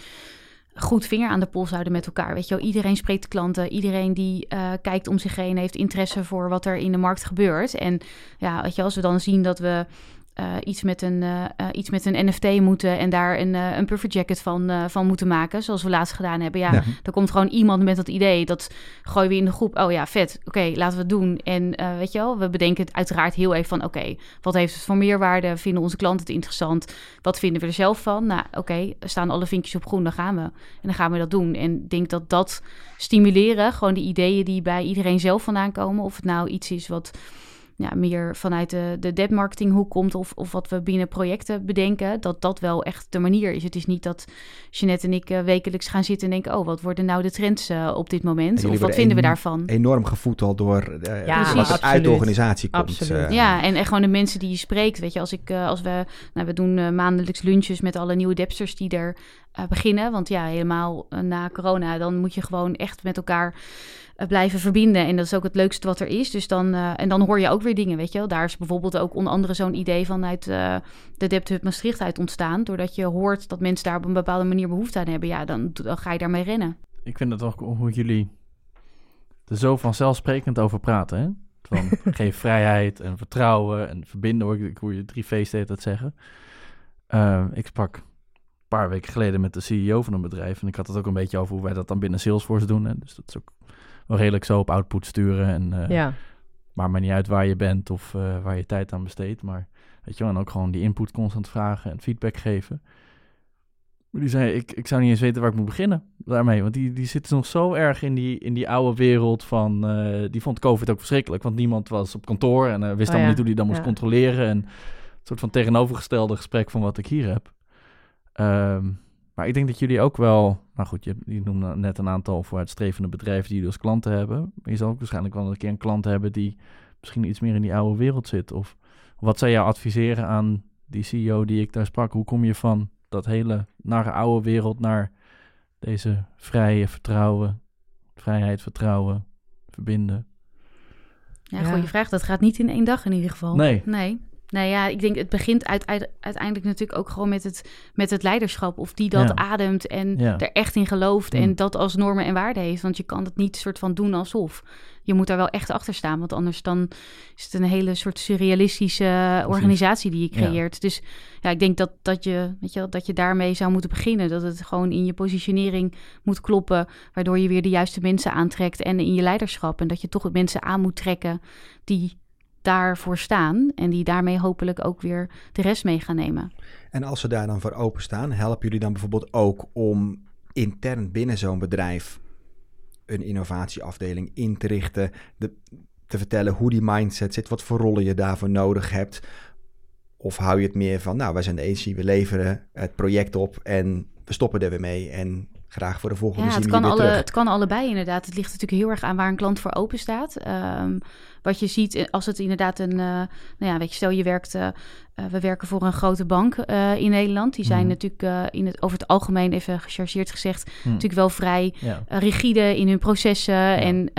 goed vinger aan de pols houden met elkaar. Weet je wel, iedereen spreekt klanten. Iedereen die eh, kijkt om zich heen heeft interesse voor wat er in de markt gebeurt. En ja, weet je, als we dan zien dat we eh, iets, met een, eh, eh, iets met een NFT moeten en daar een, een puffer jacket van, van moeten maken, zoals we laatst gedaan hebben. Ja, Ja. er komt gewoon iemand met dat idee. Dat gooien we in de groep. Oh ja, vet. Oké, laten we het doen. En weet je wel, we bedenken het uiteraard heel even van... oké, wat heeft het voor meerwaarde? Vinden onze klanten het interessant? Wat vinden we er zelf van? Nou, oké, staan alle vinkjes op groen, dan gaan we. En dan gaan we dat doen. En ik denk dat dat stimuleren, gewoon de ideeën die bij iedereen zelf vandaan komen... of het nou iets is wat ja, meer vanuit de, de debt marketing hoek komt... Of, of wat we binnen projecten bedenken, dat dat wel echt de manier is. Het is niet dat Jeanette en ik eh, wekelijks gaan zitten en denken... oh, wat worden nou de trends eh, op dit En moment? Of wat vinden we daarvan? Enorm gevoed al door eh, Ja, wat er uit de organisatie komt. Absoluut. eh. Ja, en, en gewoon de mensen die je spreekt. Weet je, als ik, eh, als we, nou, we doen eh, maandelijks lunches met alle nieuwe depsters die er eh, beginnen. Want ja, helemaal na corona, dan moet je gewoon echt met elkaar blijven verbinden. En dat is ook het leukste wat er is. Dus dan, eh, en dan hoor je ook weer dingen, weet je wel. Daar is bijvoorbeeld ook onder andere zo'n idee vanuit eh, de Dept Hub Maastricht uit ontstaan. Doordat je hoort dat mensen daar op een bepaalde manier behoefte aan hebben. Ja, dan, dan ga je daarmee rennen. Ik vind het ook hoe jullie er zo vanzelfsprekend over praten. Hè? Van geef vrijheid en vertrouwen en verbinden. Hoor ik, hoor je drie feesten dat zeggen. Eh, ik sprak een paar weken geleden met de CEO van een bedrijf. En ik had het ook een beetje over hoe wij dat dan binnen Salesforce doen. Hè? Dus dat is ook wel redelijk zo op output sturen. En eh, Ja. maakt maar niet uit waar je bent of eh, waar je tijd aan besteedt. Maar weet je wel, en ook gewoon die input constant vragen en feedback geven. Maar die zei, ik, ik zou niet eens weten waar ik moet beginnen daarmee. Want die, die zitten nog zo erg in die, in die oude wereld van... eh, die vond COVID ook verschrikkelijk, want niemand was op kantoor... en wist Oh allemaal ja, niet hoe die dan moest ja. controleren. En een soort van tegenovergestelde gesprek van wat ik hier heb. Ehm, maar ik denk dat jullie ook wel... Nou goed, je, je noemde net een aantal vooruitstrevende bedrijven... die jullie als klanten hebben. Maar je zal ook waarschijnlijk wel een keer een klant hebben... die misschien iets meer in die oude wereld zit. Of wat zou jou adviseren aan die CEO die ik daar sprak? Hoe kom je van dat hele naar oude wereld naar deze vrije vertrouwen, vrijheid, vertrouwen, verbinden? Ja, Ja. goede vraag. Dat gaat niet in één dag in ieder geval. Nee. Nee. Nou ja, ik denk het begint uit, uit- uiteindelijk natuurlijk ook gewoon met het, met het leiderschap. Of die dat Ja. ademt en Ja. er echt in gelooft. Mm. En dat als normen en waarden heeft. Want je kan het niet soort van doen alsof. Je moet daar wel echt achter staan. Want anders dan is het een hele soort surrealistische organisatie die je Ja. creëert. Dus ja, ik denk dat, dat, je, weet je, wel, dat je daarmee zou moeten beginnen. Dat het gewoon in je positionering moet kloppen. Waardoor je weer de juiste mensen aantrekt. En in je leiderschap. En dat je toch mensen aan moet trekken die daarvoor staan. En die daarmee hopelijk ook weer de rest mee gaan nemen. En als ze daar dan voor openstaan, helpen jullie dan bijvoorbeeld ook om intern binnen zo'n bedrijf een innovatieafdeling in te richten, de, te vertellen hoe die mindset zit, wat voor rollen je daarvoor nodig hebt? Of hou je het meer van, nou, wij zijn de agency, we leveren het project op en we stoppen er weer mee en graag voor de volgende Ja, het kan, alle, terug. het kan allebei inderdaad. Het ligt natuurlijk heel erg aan waar een klant voor open staat. Ehm, wat je ziet eh, als het inderdaad een... eh, nou ja, weet je, stel je werkt... eh, we werken voor een grote bank in Nederland. Die zijn Mhm. natuurlijk in het, over het algemeen, even gechargeerd gezegd... Hm. natuurlijk wel vrij Ja. rigide in hun processen. En,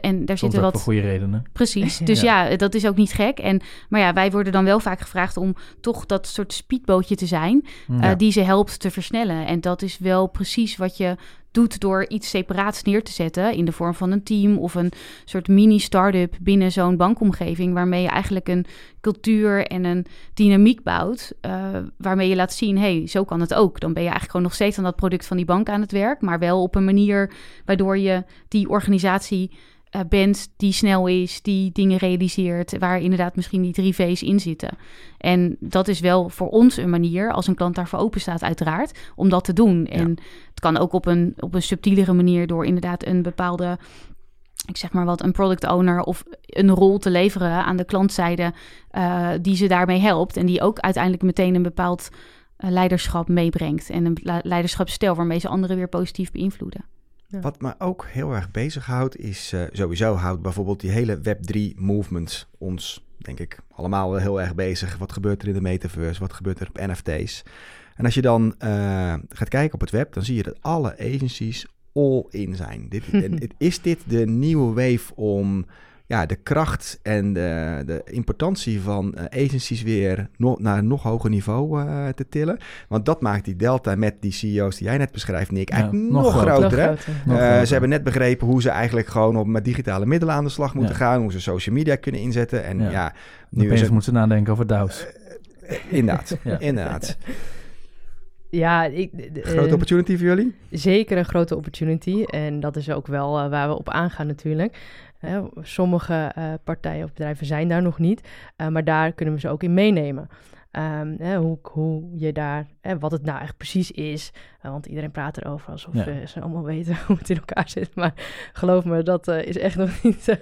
en daar zitten wat... voor goede redenen. Precies. Dus Ja. ja. dat is ook niet gek. En, maar ja, wij worden dan wel vaak gevraagd om toch dat soort speedbootje te zijn. Hm. eh, die ze helpt te versnellen. En dat is wel precies wat je doet door iets separaats neer te zetten in de vorm van een team of een soort mini-startup binnen zo'n bankomgeving, waarmee je eigenlijk een cultuur en een dynamiek bouwt, eh, waarmee je laat zien, hey, zo kan het ook. Dan ben je eigenlijk gewoon nog steeds aan dat product van die bank aan het werk, maar wel op een manier waardoor je die organisatie eh, bent die snel is, die dingen realiseert, waar inderdaad misschien die drie V's in zitten. En dat is wel voor ons een manier, als een klant daarvoor open staat, uiteraard, om dat te doen. En het kan ook op een, op een subtielere manier door inderdaad een bepaalde, ik zeg maar wat, een product owner of een rol te leveren aan de klantzijde eh, die ze daarmee helpt. En die ook uiteindelijk meteen een bepaald eh, leiderschap meebrengt. En een le- leiderschapsstijl waarmee ze anderen weer positief beïnvloeden. Wat me ook heel erg bezighoudt, is eh, sowieso houdt bijvoorbeeld die hele Web3 movement ons, denk ik, allemaal wel heel erg bezig. Wat gebeurt er in de metaverse? Wat gebeurt er op NFT's? En als je dan eh, gaat kijken op het web, dan zie je dat alle agencies all in zijn. Dit, is dit de nieuwe wave om ja, de kracht en de, de importantie van eh, agencies weer naar een nog hoger niveau eh, te tillen? Want dat maakt die delta met die CEO's die jij net beschrijft, Nick, Ja, eigenlijk nog nog, groter. groter. hè? groter. Nog Eh, groter. ze hebben net begrepen hoe ze eigenlijk gewoon op, met digitale middelen aan de slag moeten Ja. gaan. Hoe ze social media kunnen inzetten. En Ja. ja, nu Opeens is het... moeten ze nadenken over DAO's. inderdaad, Ja. inderdaad. Ja, ik, Grote opportunity voor jullie? zeker een grote opportunity. En dat is ook wel waar we op aangaan natuurlijk. Hè, sommige eh, partijen of bedrijven zijn daar nog niet. eh, maar daar kunnen we ze ook in meenemen. Ehm, hè, hoe, hoe je daar, hè, wat het nou echt precies is. Eh, want iedereen praat erover alsof Ja. ze allemaal weten hoe het in elkaar zit. Maar geloof me, dat is echt nog niet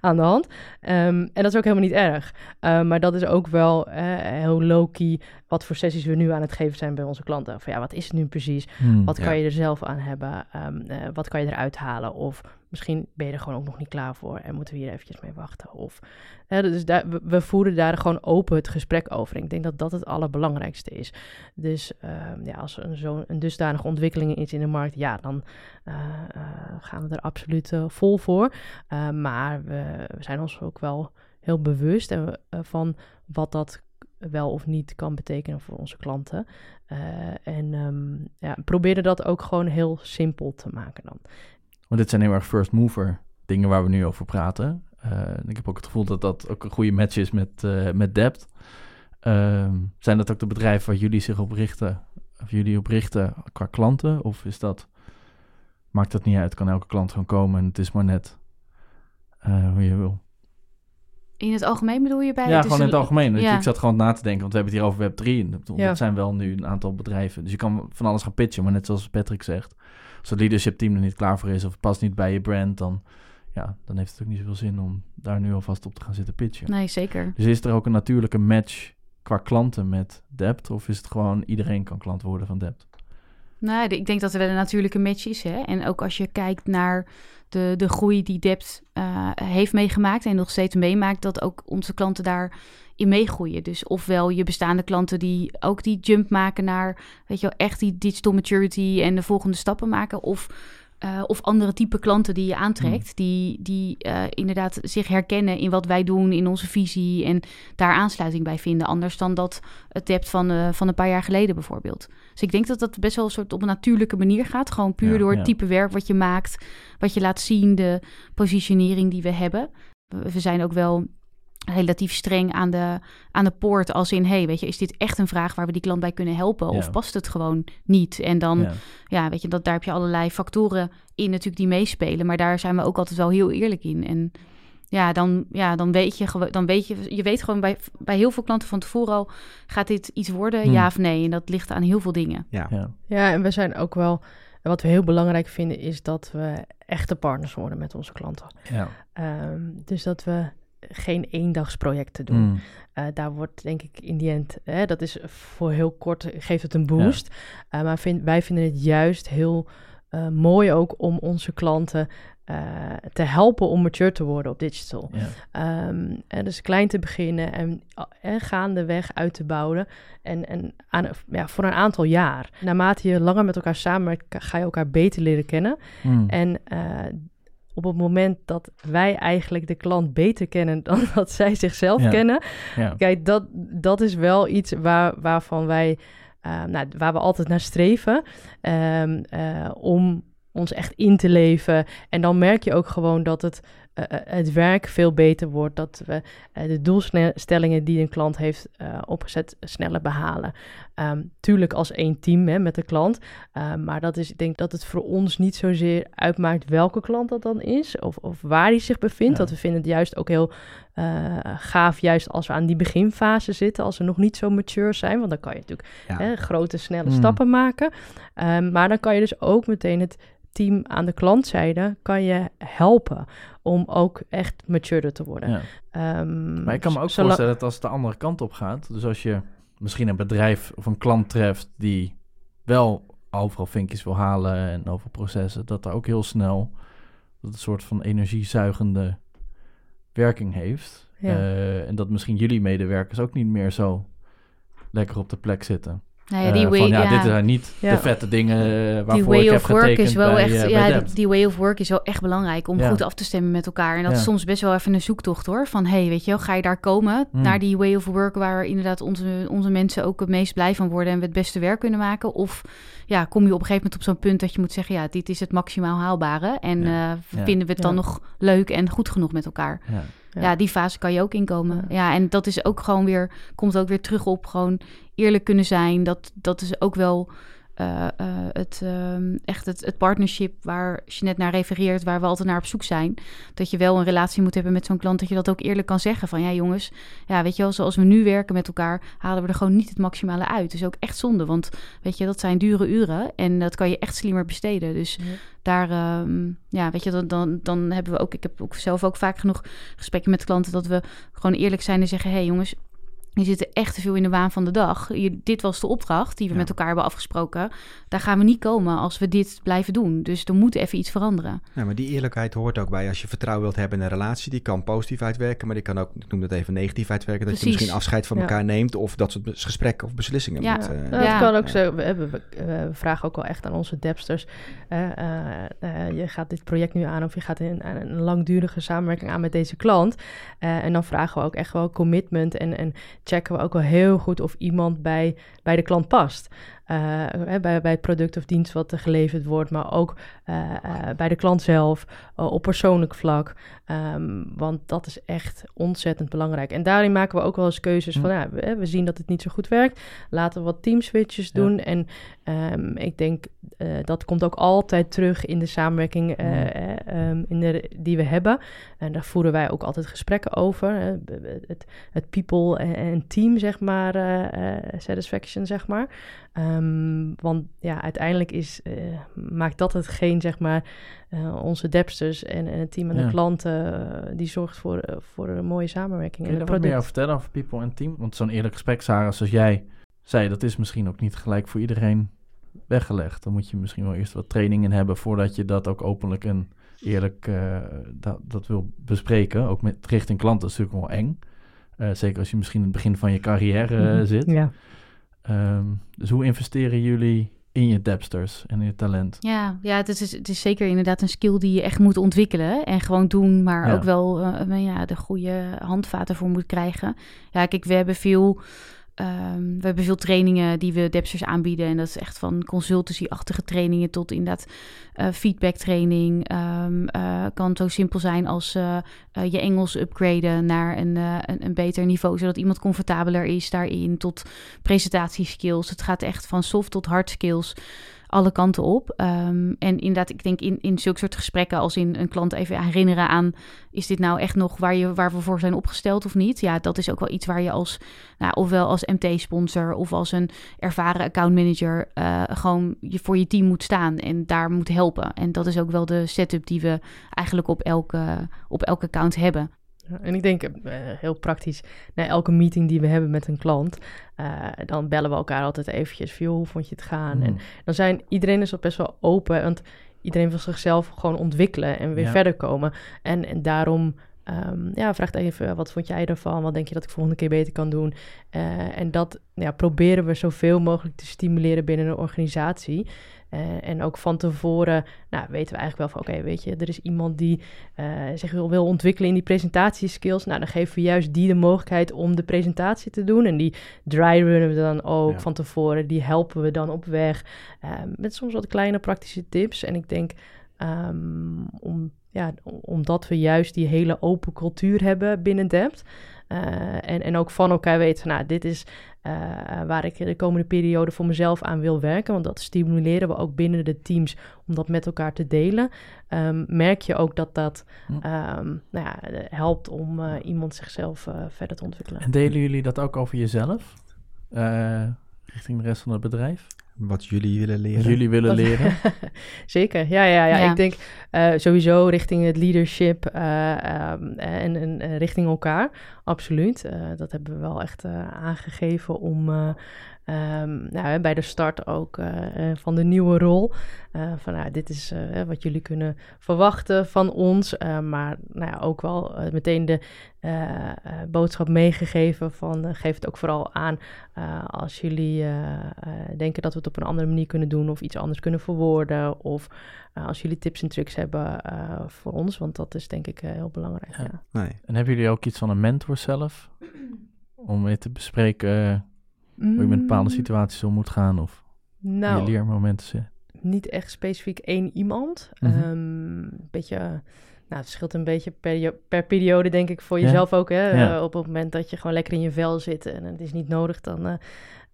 aan de hand. Ehm, en dat is ook helemaal niet erg. Eh, maar dat is ook wel heel low-key wat voor sessies we nu aan het geven zijn bij onze klanten. Van ja, wat is het nu precies? Hm. Wat Ja. kan je er zelf aan hebben? Ehm, wat kan je eruit halen? Of misschien ben je er gewoon ook nog niet klaar voor en moeten we hier eventjes mee wachten. Of, hè, dus daar, we, voeren daar gewoon open het gesprek over. Ik denk dat dat het allerbelangrijkste is. Dus ehm, ja, als er zo'n dusdanige ontwikkeling is in de markt, ja, dan eh, eh, gaan we er absoluut eh, vol voor. Maar we, we zijn ons ook wel heel bewust van wat dat wel of niet kan betekenen voor onze klanten. En ehm, ja, proberen dat ook gewoon heel simpel te maken dan. Dit zijn heel erg first mover dingen waar we nu over praten. Eh, ik heb ook het gevoel dat dat ook een goede match is met, eh met Dept. Ehm, zijn dat ook de bedrijven waar jullie zich op richten, of jullie op richten qua klanten? Of is dat, maakt dat niet uit, kan elke klant gewoon komen en het is maar net eh, hoe je wil. In het algemeen bedoel je bij? ja, gewoon in het een- algemeen. ja. Ik zat gewoon na te denken, want we hebben het hier over Web3. En dat, Ja. dat zijn wel nu een aantal bedrijven. Dus je kan van alles gaan pitchen, maar net zoals Patrick zegt. Als het leadership team er niet klaar voor is of het past niet bij je brand, dan, ja, dan heeft het ook niet zoveel zin om daar nu alvast op te gaan zitten pitchen. Nee, zeker. Dus is er ook een natuurlijke match qua klanten met Dept? Of is het gewoon iedereen kan klant worden van Dept? Nou, ik denk dat er wel een natuurlijke match is. Hè? En ook als je kijkt naar de, de groei die Dept eh, heeft meegemaakt en nog steeds meemaakt, dat ook onze klanten daarin meegroeien. Dus ofwel je bestaande klanten die ook die jump maken naar, weet je wel, echt die digital maturity en de volgende stappen maken. Of eh, of andere type klanten die je aantrekt, Hmm. die, die eh, inderdaad zich herkennen in wat wij doen, in onze visie en daar aansluiting bij vinden. Anders dan dat het debt van, van een paar jaar geleden bijvoorbeeld. Dus ik denk dat dat best wel een soort op een natuurlijke manier gaat. Gewoon puur Ja, door het ja. type werk wat je maakt, wat je laat zien, de positionering die we hebben. We, zijn ook wel relatief streng aan de, aan de poort als in, hey, weet je, is dit echt een vraag waar we die klant bij kunnen helpen? Ja. Of past het gewoon niet? En dan Ja. ja, weet je, dat, daar heb je allerlei factoren in natuurlijk die meespelen. Maar daar zijn we ook altijd wel heel eerlijk in. En ja, dan, ja, dan weet je gewoon, dan weet je, je weet gewoon bij, bij heel veel klanten van tevoren al, gaat dit iets worden, Hmm. ja of nee? En dat ligt aan heel veel dingen. Ja. Ja. Ja, en we zijn ook wel... Wat we heel belangrijk vinden is dat we echte partners worden met onze klanten. Ja. Ehm, dus dat we geen eendagsprojecten doen. Mm. Eh, daar wordt denk ik in die end, hè, dat is voor heel kort, geeft het een boost. Eh, maar vind, wij vinden het juist heel eh, mooi ook om onze klanten eh, te helpen om mature te worden op digital. Ja. Ehm, en dus klein te beginnen en, en gaandeweg uit te bouwen. En, en aan, ja, voor een aantal jaar. Naarmate je langer met elkaar samenwerkt, ga je elkaar beter leren kennen. Mm. En eh, op het moment dat wij eigenlijk de klant beter kennen dan dat zij zichzelf Ja. kennen, ja. kijk, dat, dat is wel iets waar, waarvan wij, eh, nou, waar we altijd naar streven, ehm, eh, om ons echt in te leven. En dan merk je ook gewoon dat het, het werk veel beter wordt, dat we eh, de doelstellingen die een klant heeft eh, opgezet sneller behalen. Ehm, tuurlijk als één team hè, met de klant, eh, maar dat is, ik denk dat het voor ons niet zozeer uitmaakt welke klant dat dan is of, of waar hij zich bevindt. Ja. Dat we vinden het juist ook heel eh, gaaf, juist als we aan die beginfase zitten, als we nog niet zo mature zijn, want dan kan je natuurlijk Ja. hè, grote, snelle Mm. stappen maken. Ehm, maar dan kan je dus ook meteen het team aan de klantzijde kan je helpen om ook echt mature te worden. Ja. Ehm, Maar ik kan me ook voorstellen dat als het de andere kant op gaat, dus als je misschien een bedrijf of een klant treft die wel overal vinkjes wil halen en overal processen, dat daar ook heel snel dat een soort van energiezuigende werking heeft. Ja. Eh, en dat misschien jullie medewerkers ook niet meer zo lekker op de plek zitten. Nou ja, die Eh, way, van ja, ja, dit zijn niet Ja. de vette dingen waarvoor die way ik heb of work getekend is wel bij, echt, bij ja, die, die way of work is wel echt belangrijk om Ja. goed af te stemmen met elkaar. En dat Ja. is soms best wel even een zoektocht hoor. Van hey, weet je wel, ga je daar komen Hmm. naar die way of work waar inderdaad onze, onze mensen ook het meest blij van worden en we het beste werk kunnen maken? Of ja, kom je op een gegeven moment op zo'n punt dat je moet zeggen, ja, dit is het maximaal haalbare en Ja. eh, Ja. vinden we het dan Ja. nog leuk en goed genoeg met elkaar? Ja. Ja. Ja, die fase kan je ook inkomen. Ja. Ja. en dat is ook gewoon weer, komt ook weer terug op gewoon eerlijk kunnen zijn. Dat, dat is ook wel eh, eh, het, ehm, echt het, het partnership waar je net naar refereert, waar we altijd naar op zoek zijn. Dat je wel een relatie moet hebben met zo'n klant, dat je dat ook eerlijk kan zeggen. Van ja, jongens, ja, weet je wel, zoals we nu werken met elkaar, halen we er gewoon niet het maximale uit. Dus ook echt zonde, want weet je, dat zijn dure uren en dat kan je echt slimmer besteden. Dus Ja. daar, ehm, ja, weet je, dan, dan, dan hebben we ook, ik heb ook zelf ook vaak genoeg gesprekken met klanten dat we gewoon eerlijk zijn en zeggen: hé hey jongens, je zit echt te veel in de waan van de dag. Je, dit was de opdracht die we Ja. met elkaar hebben afgesproken. Daar gaan we niet komen als we dit blijven doen. Dus er moet even iets veranderen. Ja, maar die eerlijkheid hoort ook bij als je vertrouwen wilt hebben in een relatie. Die kan positief uitwerken, maar die kan ook, ik noem dat even negatief uitwerken. Dat je misschien afscheid van Ja. elkaar neemt of dat soort gesprekken of beslissingen Ja. moet. eh, Ja. Het kan ook Ja. zo. We, hebben, we, eh, we vragen ook wel echt aan onze depsters. eh, eh, eh, je gaat dit project nu aan of je gaat een, aan een langdurige samenwerking aan met deze klant. Eh, en dan vragen we ook echt wel commitment en, en checken we ook wel heel goed of iemand bij, bij de klant past. Eh, bij, bij het product of dienst wat er geleverd wordt, maar ook eh, eh, bij de klant zelf, op persoonlijk vlak. Ehm, want dat is echt ontzettend belangrijk. En daarin maken we ook wel eens keuzes van, ja, we, we zien dat het niet zo goed werkt. Laten we wat teamswitches Ja. doen. En ehm, ik denk dat komt ook altijd terug in de samenwerking Mm. eh, ehm, in de, die we hebben. En daar voeren wij ook altijd gesprekken over. het, het people en, team, zeg maar, satisfaction, zeg maar. Ehm, want ja, uiteindelijk is, eh, maakt dat hetgeen, zeg maar, eh, onze depsters en, en het team en Ja. de klanten, eh, die zorgt voor, voor een mooie samenwerking. Kun je daar het wat meer over vertellen over people en team? Want zo'n eerlijk gesprek, Sarah, zoals jij zei, dat is misschien ook niet gelijk voor iedereen weggelegd. Dan moet je misschien wel eerst wat training in hebben voordat je dat ook openlijk en eerlijk dat, dat wil bespreken. Ook met richting klanten is natuurlijk wel eng. Zeker als je misschien in het begin van je carrière Mhm. zit. Ja. Ehm, dus hoe investeren jullie in je depsters en in je talent. Ja, ja het, is, het is zeker inderdaad een skill die je echt moet ontwikkelen en gewoon doen, maar Ja. ook wel eh, ja, de goede handvaten voor moet krijgen. Ja, kijk, we hebben veel, ehm, we hebben veel trainingen die we depsters aanbieden en dat is echt van consultancy-achtige trainingen tot inderdaad eh, feedback training. Ehm, eh, kan zo simpel zijn als eh, je Engels upgraden naar een, een, een beter niveau, zodat iemand comfortabeler is daarin, tot presentatieskills. Het gaat echt van soft tot hard skills alle kanten op. Ehm, en inderdaad, ik denk in, in zulke soort gesprekken als in een klant even herinneren aan... is dit nou echt nog waar, je, waar we voor zijn opgesteld of niet? Ja, dat is ook wel iets waar je als, nou, ofwel als MT-sponsor of als een ervaren accountmanager... eh gewoon je, voor je team moet staan en daar moet helpen. En dat is ook wel de setup die we eigenlijk op elke, op elke account hebben. Ja, en ik denk eh, heel praktisch, na elke meeting die we hebben met een klant, eh, dan bellen we elkaar altijd eventjes van, joh, hoe vond je het gaan? En Mm. dan zijn, iedereen is al best wel open, want iedereen wil zichzelf gewoon ontwikkelen en weer Ja. verder komen. En, en daarom, ehm, ja, vraagt even, wat vond jij ervan? Wat denk je dat ik volgende keer beter kan doen? Eh, en dat ja, proberen we zoveel mogelijk te stimuleren binnen een organisatie. Eh, en ook van tevoren nou, weten we eigenlijk wel van... oké, weet je, er is iemand die eh, zich wil, wil ontwikkelen in die presentatieskills. Nou, dan geven we juist die de mogelijkheid om de presentatie te doen. En die dry runnen we dan ook Ja. van tevoren. Die helpen we dan op weg. eh, met soms wat kleine praktische tips. En ik denk, ehm, om, ja, omdat we juist die hele open cultuur hebben binnen Dept... eh, en, en ook van elkaar weten, van, nou, dit is eh, waar ik de komende periode voor mezelf aan wil werken. Want dat stimuleren we ook binnen de teams om dat met elkaar te delen. Ehm, merk je ook dat dat Hm. ehm, nou ja, helpt om eh, iemand zichzelf verder te ontwikkelen. En delen jullie dat ook over jezelf? Richting de rest van het bedrijf? Wat jullie willen leren. Jullie willen Wat- leren? Zeker, ja, ja, ja. Ja. Ik denk eh, sowieso richting het leadership eh, ehm, en, en richting elkaar, absoluut. Eh, dat hebben we wel echt eh, aangegeven om eh, ehm, nou, hè, bij de start ook eh, eh, van de nieuwe rol. eh, van nou, dit is eh, wat jullie kunnen verwachten van ons, eh, maar nou ja, ook wel meteen de eh, eh, boodschap meegegeven van geef het ook vooral aan eh, als jullie denken dat we het op een andere manier kunnen doen of iets anders kunnen verwoorden. Of eh, als jullie tips en tricks hebben eh, voor ons, want dat is denk ik eh, heel belangrijk. Ja. Ja. Nee. En hebben jullie ook iets van een mentor zelf? Om mee te bespreken hoe je met bepaalde Mm, situaties om moet gaan of Nou, je leermomenten zitten. niet echt specifiek één iemand. Mhm. Ehm, een beetje, nou, het verschilt een beetje per, per periode, denk ik, voor Ja. jezelf ook. Hè? Ja. Eh, op het moment dat je gewoon lekker in je vel zit en het is niet nodig, dan, eh,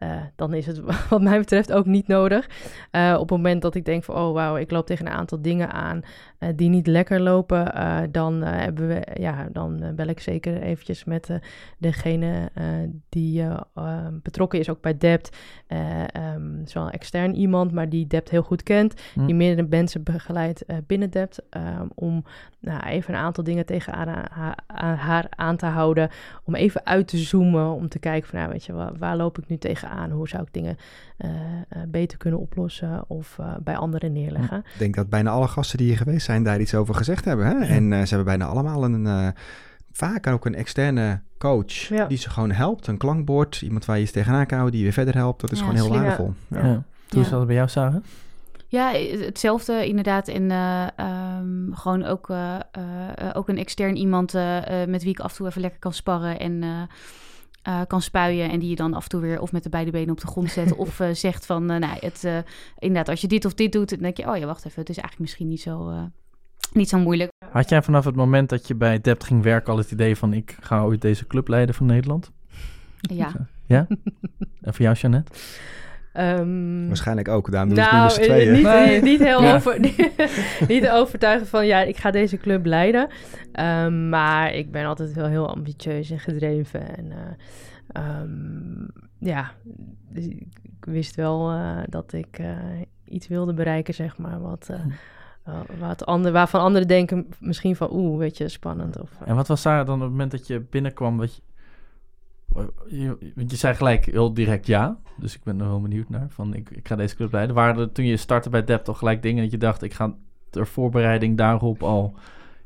eh, dan is het wat mij betreft ook niet nodig. Eh, op het moment dat ik denk van, oh wauw, ik loop tegen een aantal dingen aan eh, die niet lekker lopen, dan, hebben we, ja, dan bel ik zeker eventjes met degene die eh, eh, betrokken is, ook bij Dept. Eh ehm, het is wel een extern iemand, maar die Dept heel goed kent. Hm. Die meerdere mensen begeleidt binnen Dept. ehm, om nou, even een aantal dingen tegen haar, haar, haar aan te houden. Om even uit te zoomen. Om te kijken van, nou, weet je, waar, waar loop ik nu tegenaan? Hoe zou ik dingen eh, eh, beter kunnen oplossen? Of eh, bij anderen neerleggen? Ik denk dat bijna alle gasten die hier geweest zijn daar iets over gezegd hebben. Hè? En eh, ze hebben bijna allemaal een, eh, vaak ook een externe coach Ja. die ze gewoon helpt. Een klankbord, iemand waar je eens tegenaan kan houden, die je verder helpt. Dat is Ja, gewoon heel waardevol. Ja. Ja. Hoe is Ja. dat bij jou, Sarah? Ja, hetzelfde inderdaad. En eh, ehm, gewoon ook, eh, eh, eh, ook een extern iemand met wie ik af en toe even lekker kan sparren en eh, kan spuien. En die je dan af en toe weer of met de beide benen op de grond zet. of eh, zegt van, eh, nou, het, inderdaad, als je dit of dit doet, dan denk je, oh ja, wacht even, het is eigenlijk misschien niet zo, niet zo moeilijk. Had jij vanaf het moment dat je bij Dept ging werken al het idee van ik ga ooit deze club leiden van Nederland? Ja. Ja? en voor jou, Jeannette? Ehm, Waarschijnlijk ook. Daarom doen ze het nu nou, tweeën. niet, Nee. niet heel Ja. over, niet overtuigen van ja, ik ga deze club leiden. Ehm, maar ik ben altijd wel heel ambitieus en gedreven. En eh, ehm, ja, dus ik wist wel eh, dat ik eh, iets wilde bereiken, zeg maar. Wat, eh, Hm. wat ander, waarvan anderen denken misschien van oeh, weet je, spannend. Of, En wat was Sarah dan op het moment dat je binnenkwam? Je, je, want je zei gelijk heel direct ja. Dus ik ben er wel benieuwd naar. Van ik, ik ga deze club leiden. Waren er toen je startte bij Dept al gelijk dingen dat je dacht... ik ga ter voorbereiding daarop al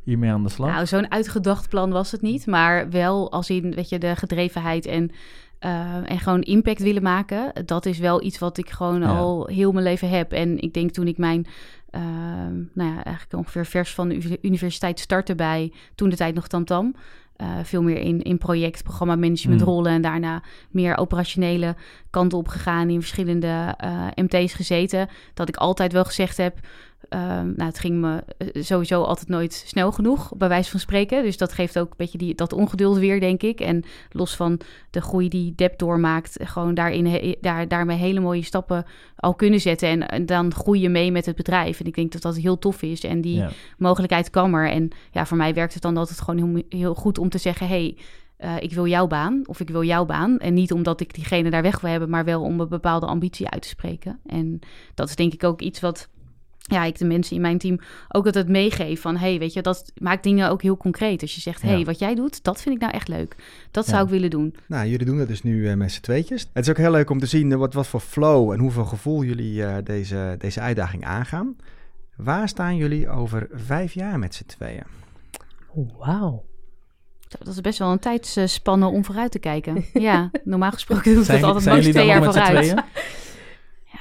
hiermee aan de slag? Nou, zo'n uitgedacht plan was het niet. Maar wel als in, weet je, de gedrevenheid en eh, en gewoon impact willen maken. Dat is wel iets wat ik gewoon Ja. al heel mijn leven heb. En ik denk toen ik mijn, eh, nou ja, eigenlijk ongeveer vers van de uni- universiteit startte bij toen de tijd nog Tamtam. Eh, veel meer in, in project, programma management Mm. rollen en daarna meer operationele kanten op gegaan, in verschillende eh, MT's gezeten. Dat ik altijd wel gezegd heb, Ehm, nou, het ging me eh, sowieso altijd nooit snel genoeg, bij wijze van spreken. Dus dat geeft ook een beetje die, dat ongeduld weer, denk ik. En los van de groei die Dep doormaakt, gewoon daarin, he- daar, daarmee hele mooie stappen al kunnen zetten. En, en dan groei je mee met het bedrijf. En ik denk dat dat heel tof is. En die Ja. mogelijkheid kan er. En ja, voor mij werkt het dan altijd gewoon heel, heel goed om te zeggen... hey, eh, ik wil jouw baan of ik wil jouw baan. En niet omdat ik diegene daar weg wil hebben... maar wel om een bepaalde ambitie uit te spreken. En dat is denk ik ook iets wat ja, ik de mensen in mijn team ook altijd meegeef van... hey, weet je, dat maakt dingen ook heel concreet. Als je zegt, hey, Ja. wat jij doet, dat vind ik nou echt leuk. Dat Ja. zou ik willen doen. Nou, jullie doen dat dus nu eh, met z'n tweetjes. Het is ook heel leuk om te zien eh, wat, wat voor flow en hoeveel gevoel jullie eh, deze, deze uitdaging aangaan. Waar staan jullie over vijf jaar met z'n tweeën? Wauw. Dat is best wel een tijdsspanne om vooruit te kijken. Ja, normaal gesproken doe ik Zijn, dat altijd max jullie twee jaar nog vooruit.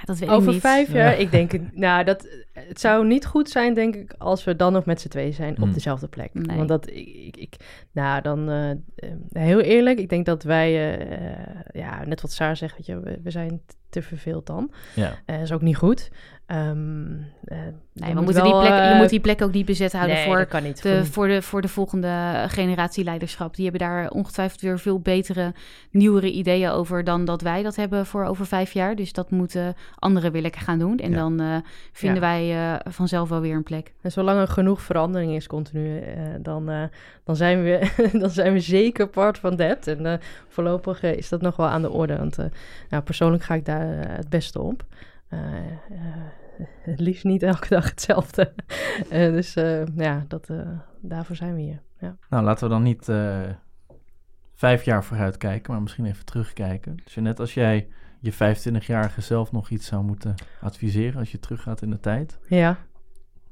dat weet ik Over niet. vijf Ja. jaar, ik denk, het- nou, dat, het zou niet goed zijn, denk ik, als we dan nog met z'n tweeën zijn Hmm. op dezelfde plek. Nee. Want dat, ik, ik, ik- nou, dan, eh, eh, heel eerlijk, ik denk dat wij, eh, ja, net wat Saar zegt, weet je, we, we zijn te verveeld dan. Ja. Eh, is ook niet goed. Eh, Nee, je we moet moeten die plek, je eh, moet die plek ook niet bezet houden nee, voor dat kan niet. de, Voor- voor, de, voor de volgende generatie leiderschap. Die hebben daar ongetwijfeld weer veel betere, nieuwere ideeën over dan dat wij dat hebben voor over vijf jaar. Dus dat moeten anderen weer lekker gaan doen. En Ja. dan eh, vinden Ja. wij eh, vanzelf wel weer een plek. En zolang er genoeg verandering is continu, eh, dan, eh, dan, zijn we, dan zijn we zeker part van dat. En eh, voorlopig eh, is dat nog wel aan de orde. Want eh, nou, persoonlijk ga ik daar eh, het beste op. Eh, eh, het liefst niet elke dag hetzelfde. Eh, dus eh, ja, dat, eh, daarvoor zijn we hier. Ja. Nou, laten we dan niet eh, vijf jaar vooruit kijken, maar misschien even terugkijken. Dus net als jij je 25-jarige zelf nog iets zou moeten adviseren als je teruggaat in de tijd, ja.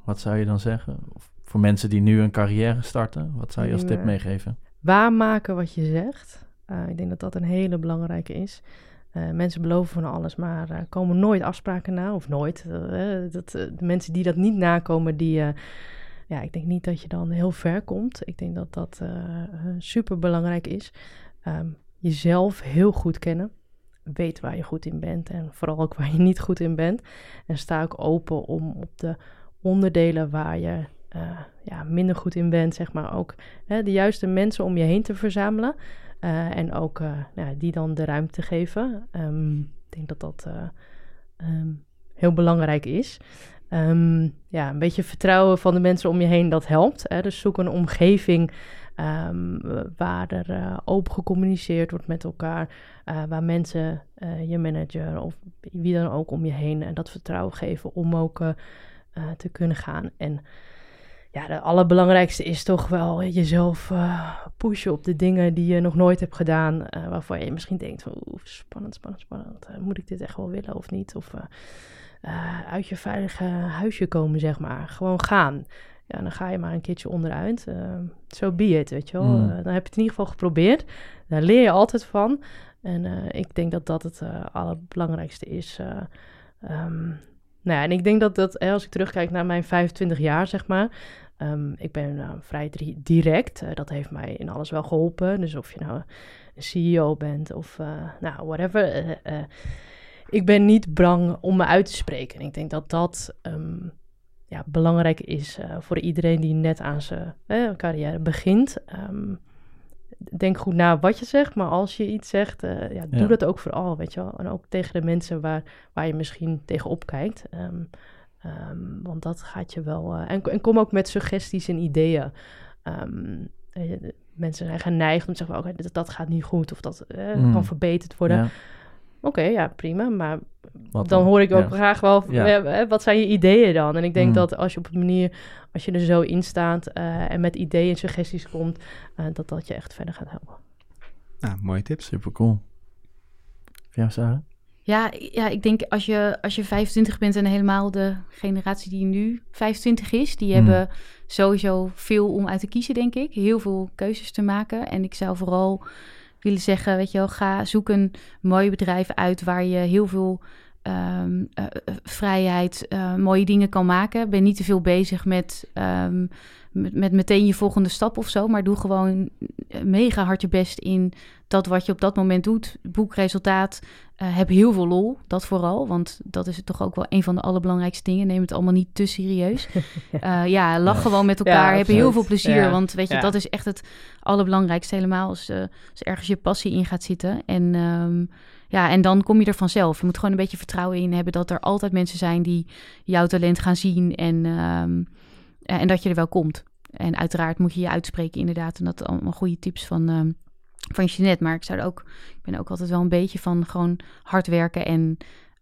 wat zou je dan zeggen? Of voor mensen die nu een carrière starten, wat zou je als tip meegeven? waarmaken wat je zegt. Eh, ik denk dat dat een hele belangrijke is. Eh, mensen beloven van alles, maar eh, komen nooit afspraken na, of nooit. Eh, dat, de mensen die dat niet nakomen, die, ja, ik denk niet dat je dan heel ver komt. Ik denk dat dat super belangrijk is. Ehm, jezelf heel goed kennen. Weet waar je goed in bent en vooral ook waar je niet goed in bent. En sta ook open om op de onderdelen waar je ja, minder goed in bent, zeg maar, ook hè, de juiste mensen om je heen te verzamelen. Eh, en ook eh, nou, die dan de ruimte geven. Ehm, ik denk dat dat eh, ehm, heel belangrijk is. Ehm, ja, een beetje vertrouwen van de mensen om je heen, dat helpt. Hè? Dus zoek een omgeving waar er open gecommuniceerd wordt met elkaar. waar mensen, je manager of wie dan ook om je heen, en dat vertrouwen geven om ook te kunnen gaan. En ja, de allerbelangrijkste is toch wel jezelf eh, pushen op de dingen die je nog nooit hebt gedaan. eh, waarvan je misschien denkt van oeh, spannend, spannend, spannend. Eh, moet ik dit echt wel willen of niet? Of eh, eh, uit je veilige huisje komen, zeg maar. Gewoon gaan. Ja, dan ga je maar een keertje onderuit. Zo so be it, weet je wel. Mm. Eh, dan heb je het in ieder geval geprobeerd. Daar leer je altijd van. En eh, ik denk dat dat het eh, allerbelangrijkste is. eh. Nou ja, en ik denk dat dat, als ik terugkijk naar mijn 25 jaar, zeg maar. ehm, ik ben nou, vrij direct. Eh, dat heeft mij in alles wel geholpen. Dus of je nou een CEO bent of eh, nou, whatever. eh, ik ben niet bang om me uit te spreken. En ik denk dat dat ehm, ja, belangrijk is voor iedereen die net aan zijn carrière begint. Ehm, denk goed na wat je zegt, maar als je iets zegt, eh, ja, doe Ja. dat ook vooral, weet je wel. En ook tegen de mensen waar, waar je misschien tegenop kijkt. Ehm, ehm, want dat gaat je wel... eh, en, en kom ook met suggesties en ideeën. Ehm, eh, mensen zijn geneigd om te zeggen, oké, dat, dat gaat niet goed of dat eh, Mm. kan verbeterd worden. Ja, Oké, ja, prima, maar wat dan hoor ik ook Ja. graag wel, Ja. wat zijn je ideeën dan? En ik denk Mm. dat als je op een manier, als je er zo in staat eh, en met ideeën en suggesties komt, eh, dat dat je echt verder gaat helpen. Nou, mooie tips. Super cool. Ja, Sarah? Ja, ja, ik denk als je, als je 25 bent en helemaal de generatie die nu 25 is, die Hmm. hebben sowieso veel om uit te kiezen, denk ik. Heel veel keuzes te maken. En ik zou vooral willen zeggen, weet je wel, ga zoek een mooi bedrijf uit waar je heel veel ehm, eh, eh, vrijheid, eh, mooie dingen kan maken. Ben niet te veel bezig met, ehm, met, met meteen je volgende stap of zo, maar doe gewoon mega hard je best in dat wat je op dat moment doet. Boekresultaat. Uh, heb heel veel lol, dat vooral. Want dat is toch ook wel een van de allerbelangrijkste dingen. Neem het allemaal niet te serieus. Uh, ja, lach gewoon met elkaar. Ja, heb heel veel plezier. Ja. Want weet je, ja. dat is echt het allerbelangrijkste. Helemaal als, uh, als ergens je passie in gaat zitten. En, um, ja, en dan kom je er vanzelf. Je moet gewoon een beetje vertrouwen in hebben dat er altijd mensen zijn die jouw talent gaan zien. En, um, en dat je er wel komt. En uiteraard moet je je uitspreken inderdaad. En dat allemaal goede tips van... Um, van Jeanette. Maar ik zou er ook, ik ben ook altijd wel een beetje van gewoon hard werken en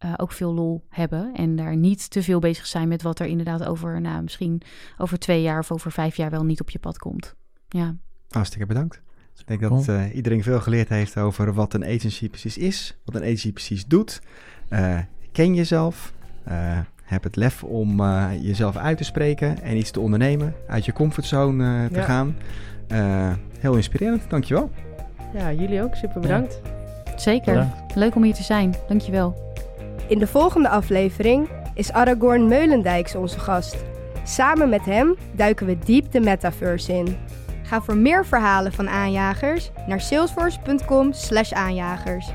uh, ook veel lol hebben. En daar niet te veel bezig zijn met wat er inderdaad over, nou, misschien over twee jaar of over vijf jaar wel niet op je pad komt. Ja. Hartstikke bedankt. Ik denk dat uh, iedereen veel geleerd heeft over wat een agency precies is, wat een agency precies doet. Uh, ken jezelf. Heb het lef om jezelf uit te spreken en iets te ondernemen, uit je comfortzone te ja. gaan. heel inspirerend, dankjewel. Ja, jullie ook. Super bedankt. Ja. Zeker. Bedankt. Leuk om hier te zijn. Dankjewel. In de volgende aflevering is Aragorn Meulendijks onze gast. Samen met hem duiken we diep de metaverse in. Ga voor meer verhalen van aanjagers naar salesforce.com/aanjagers.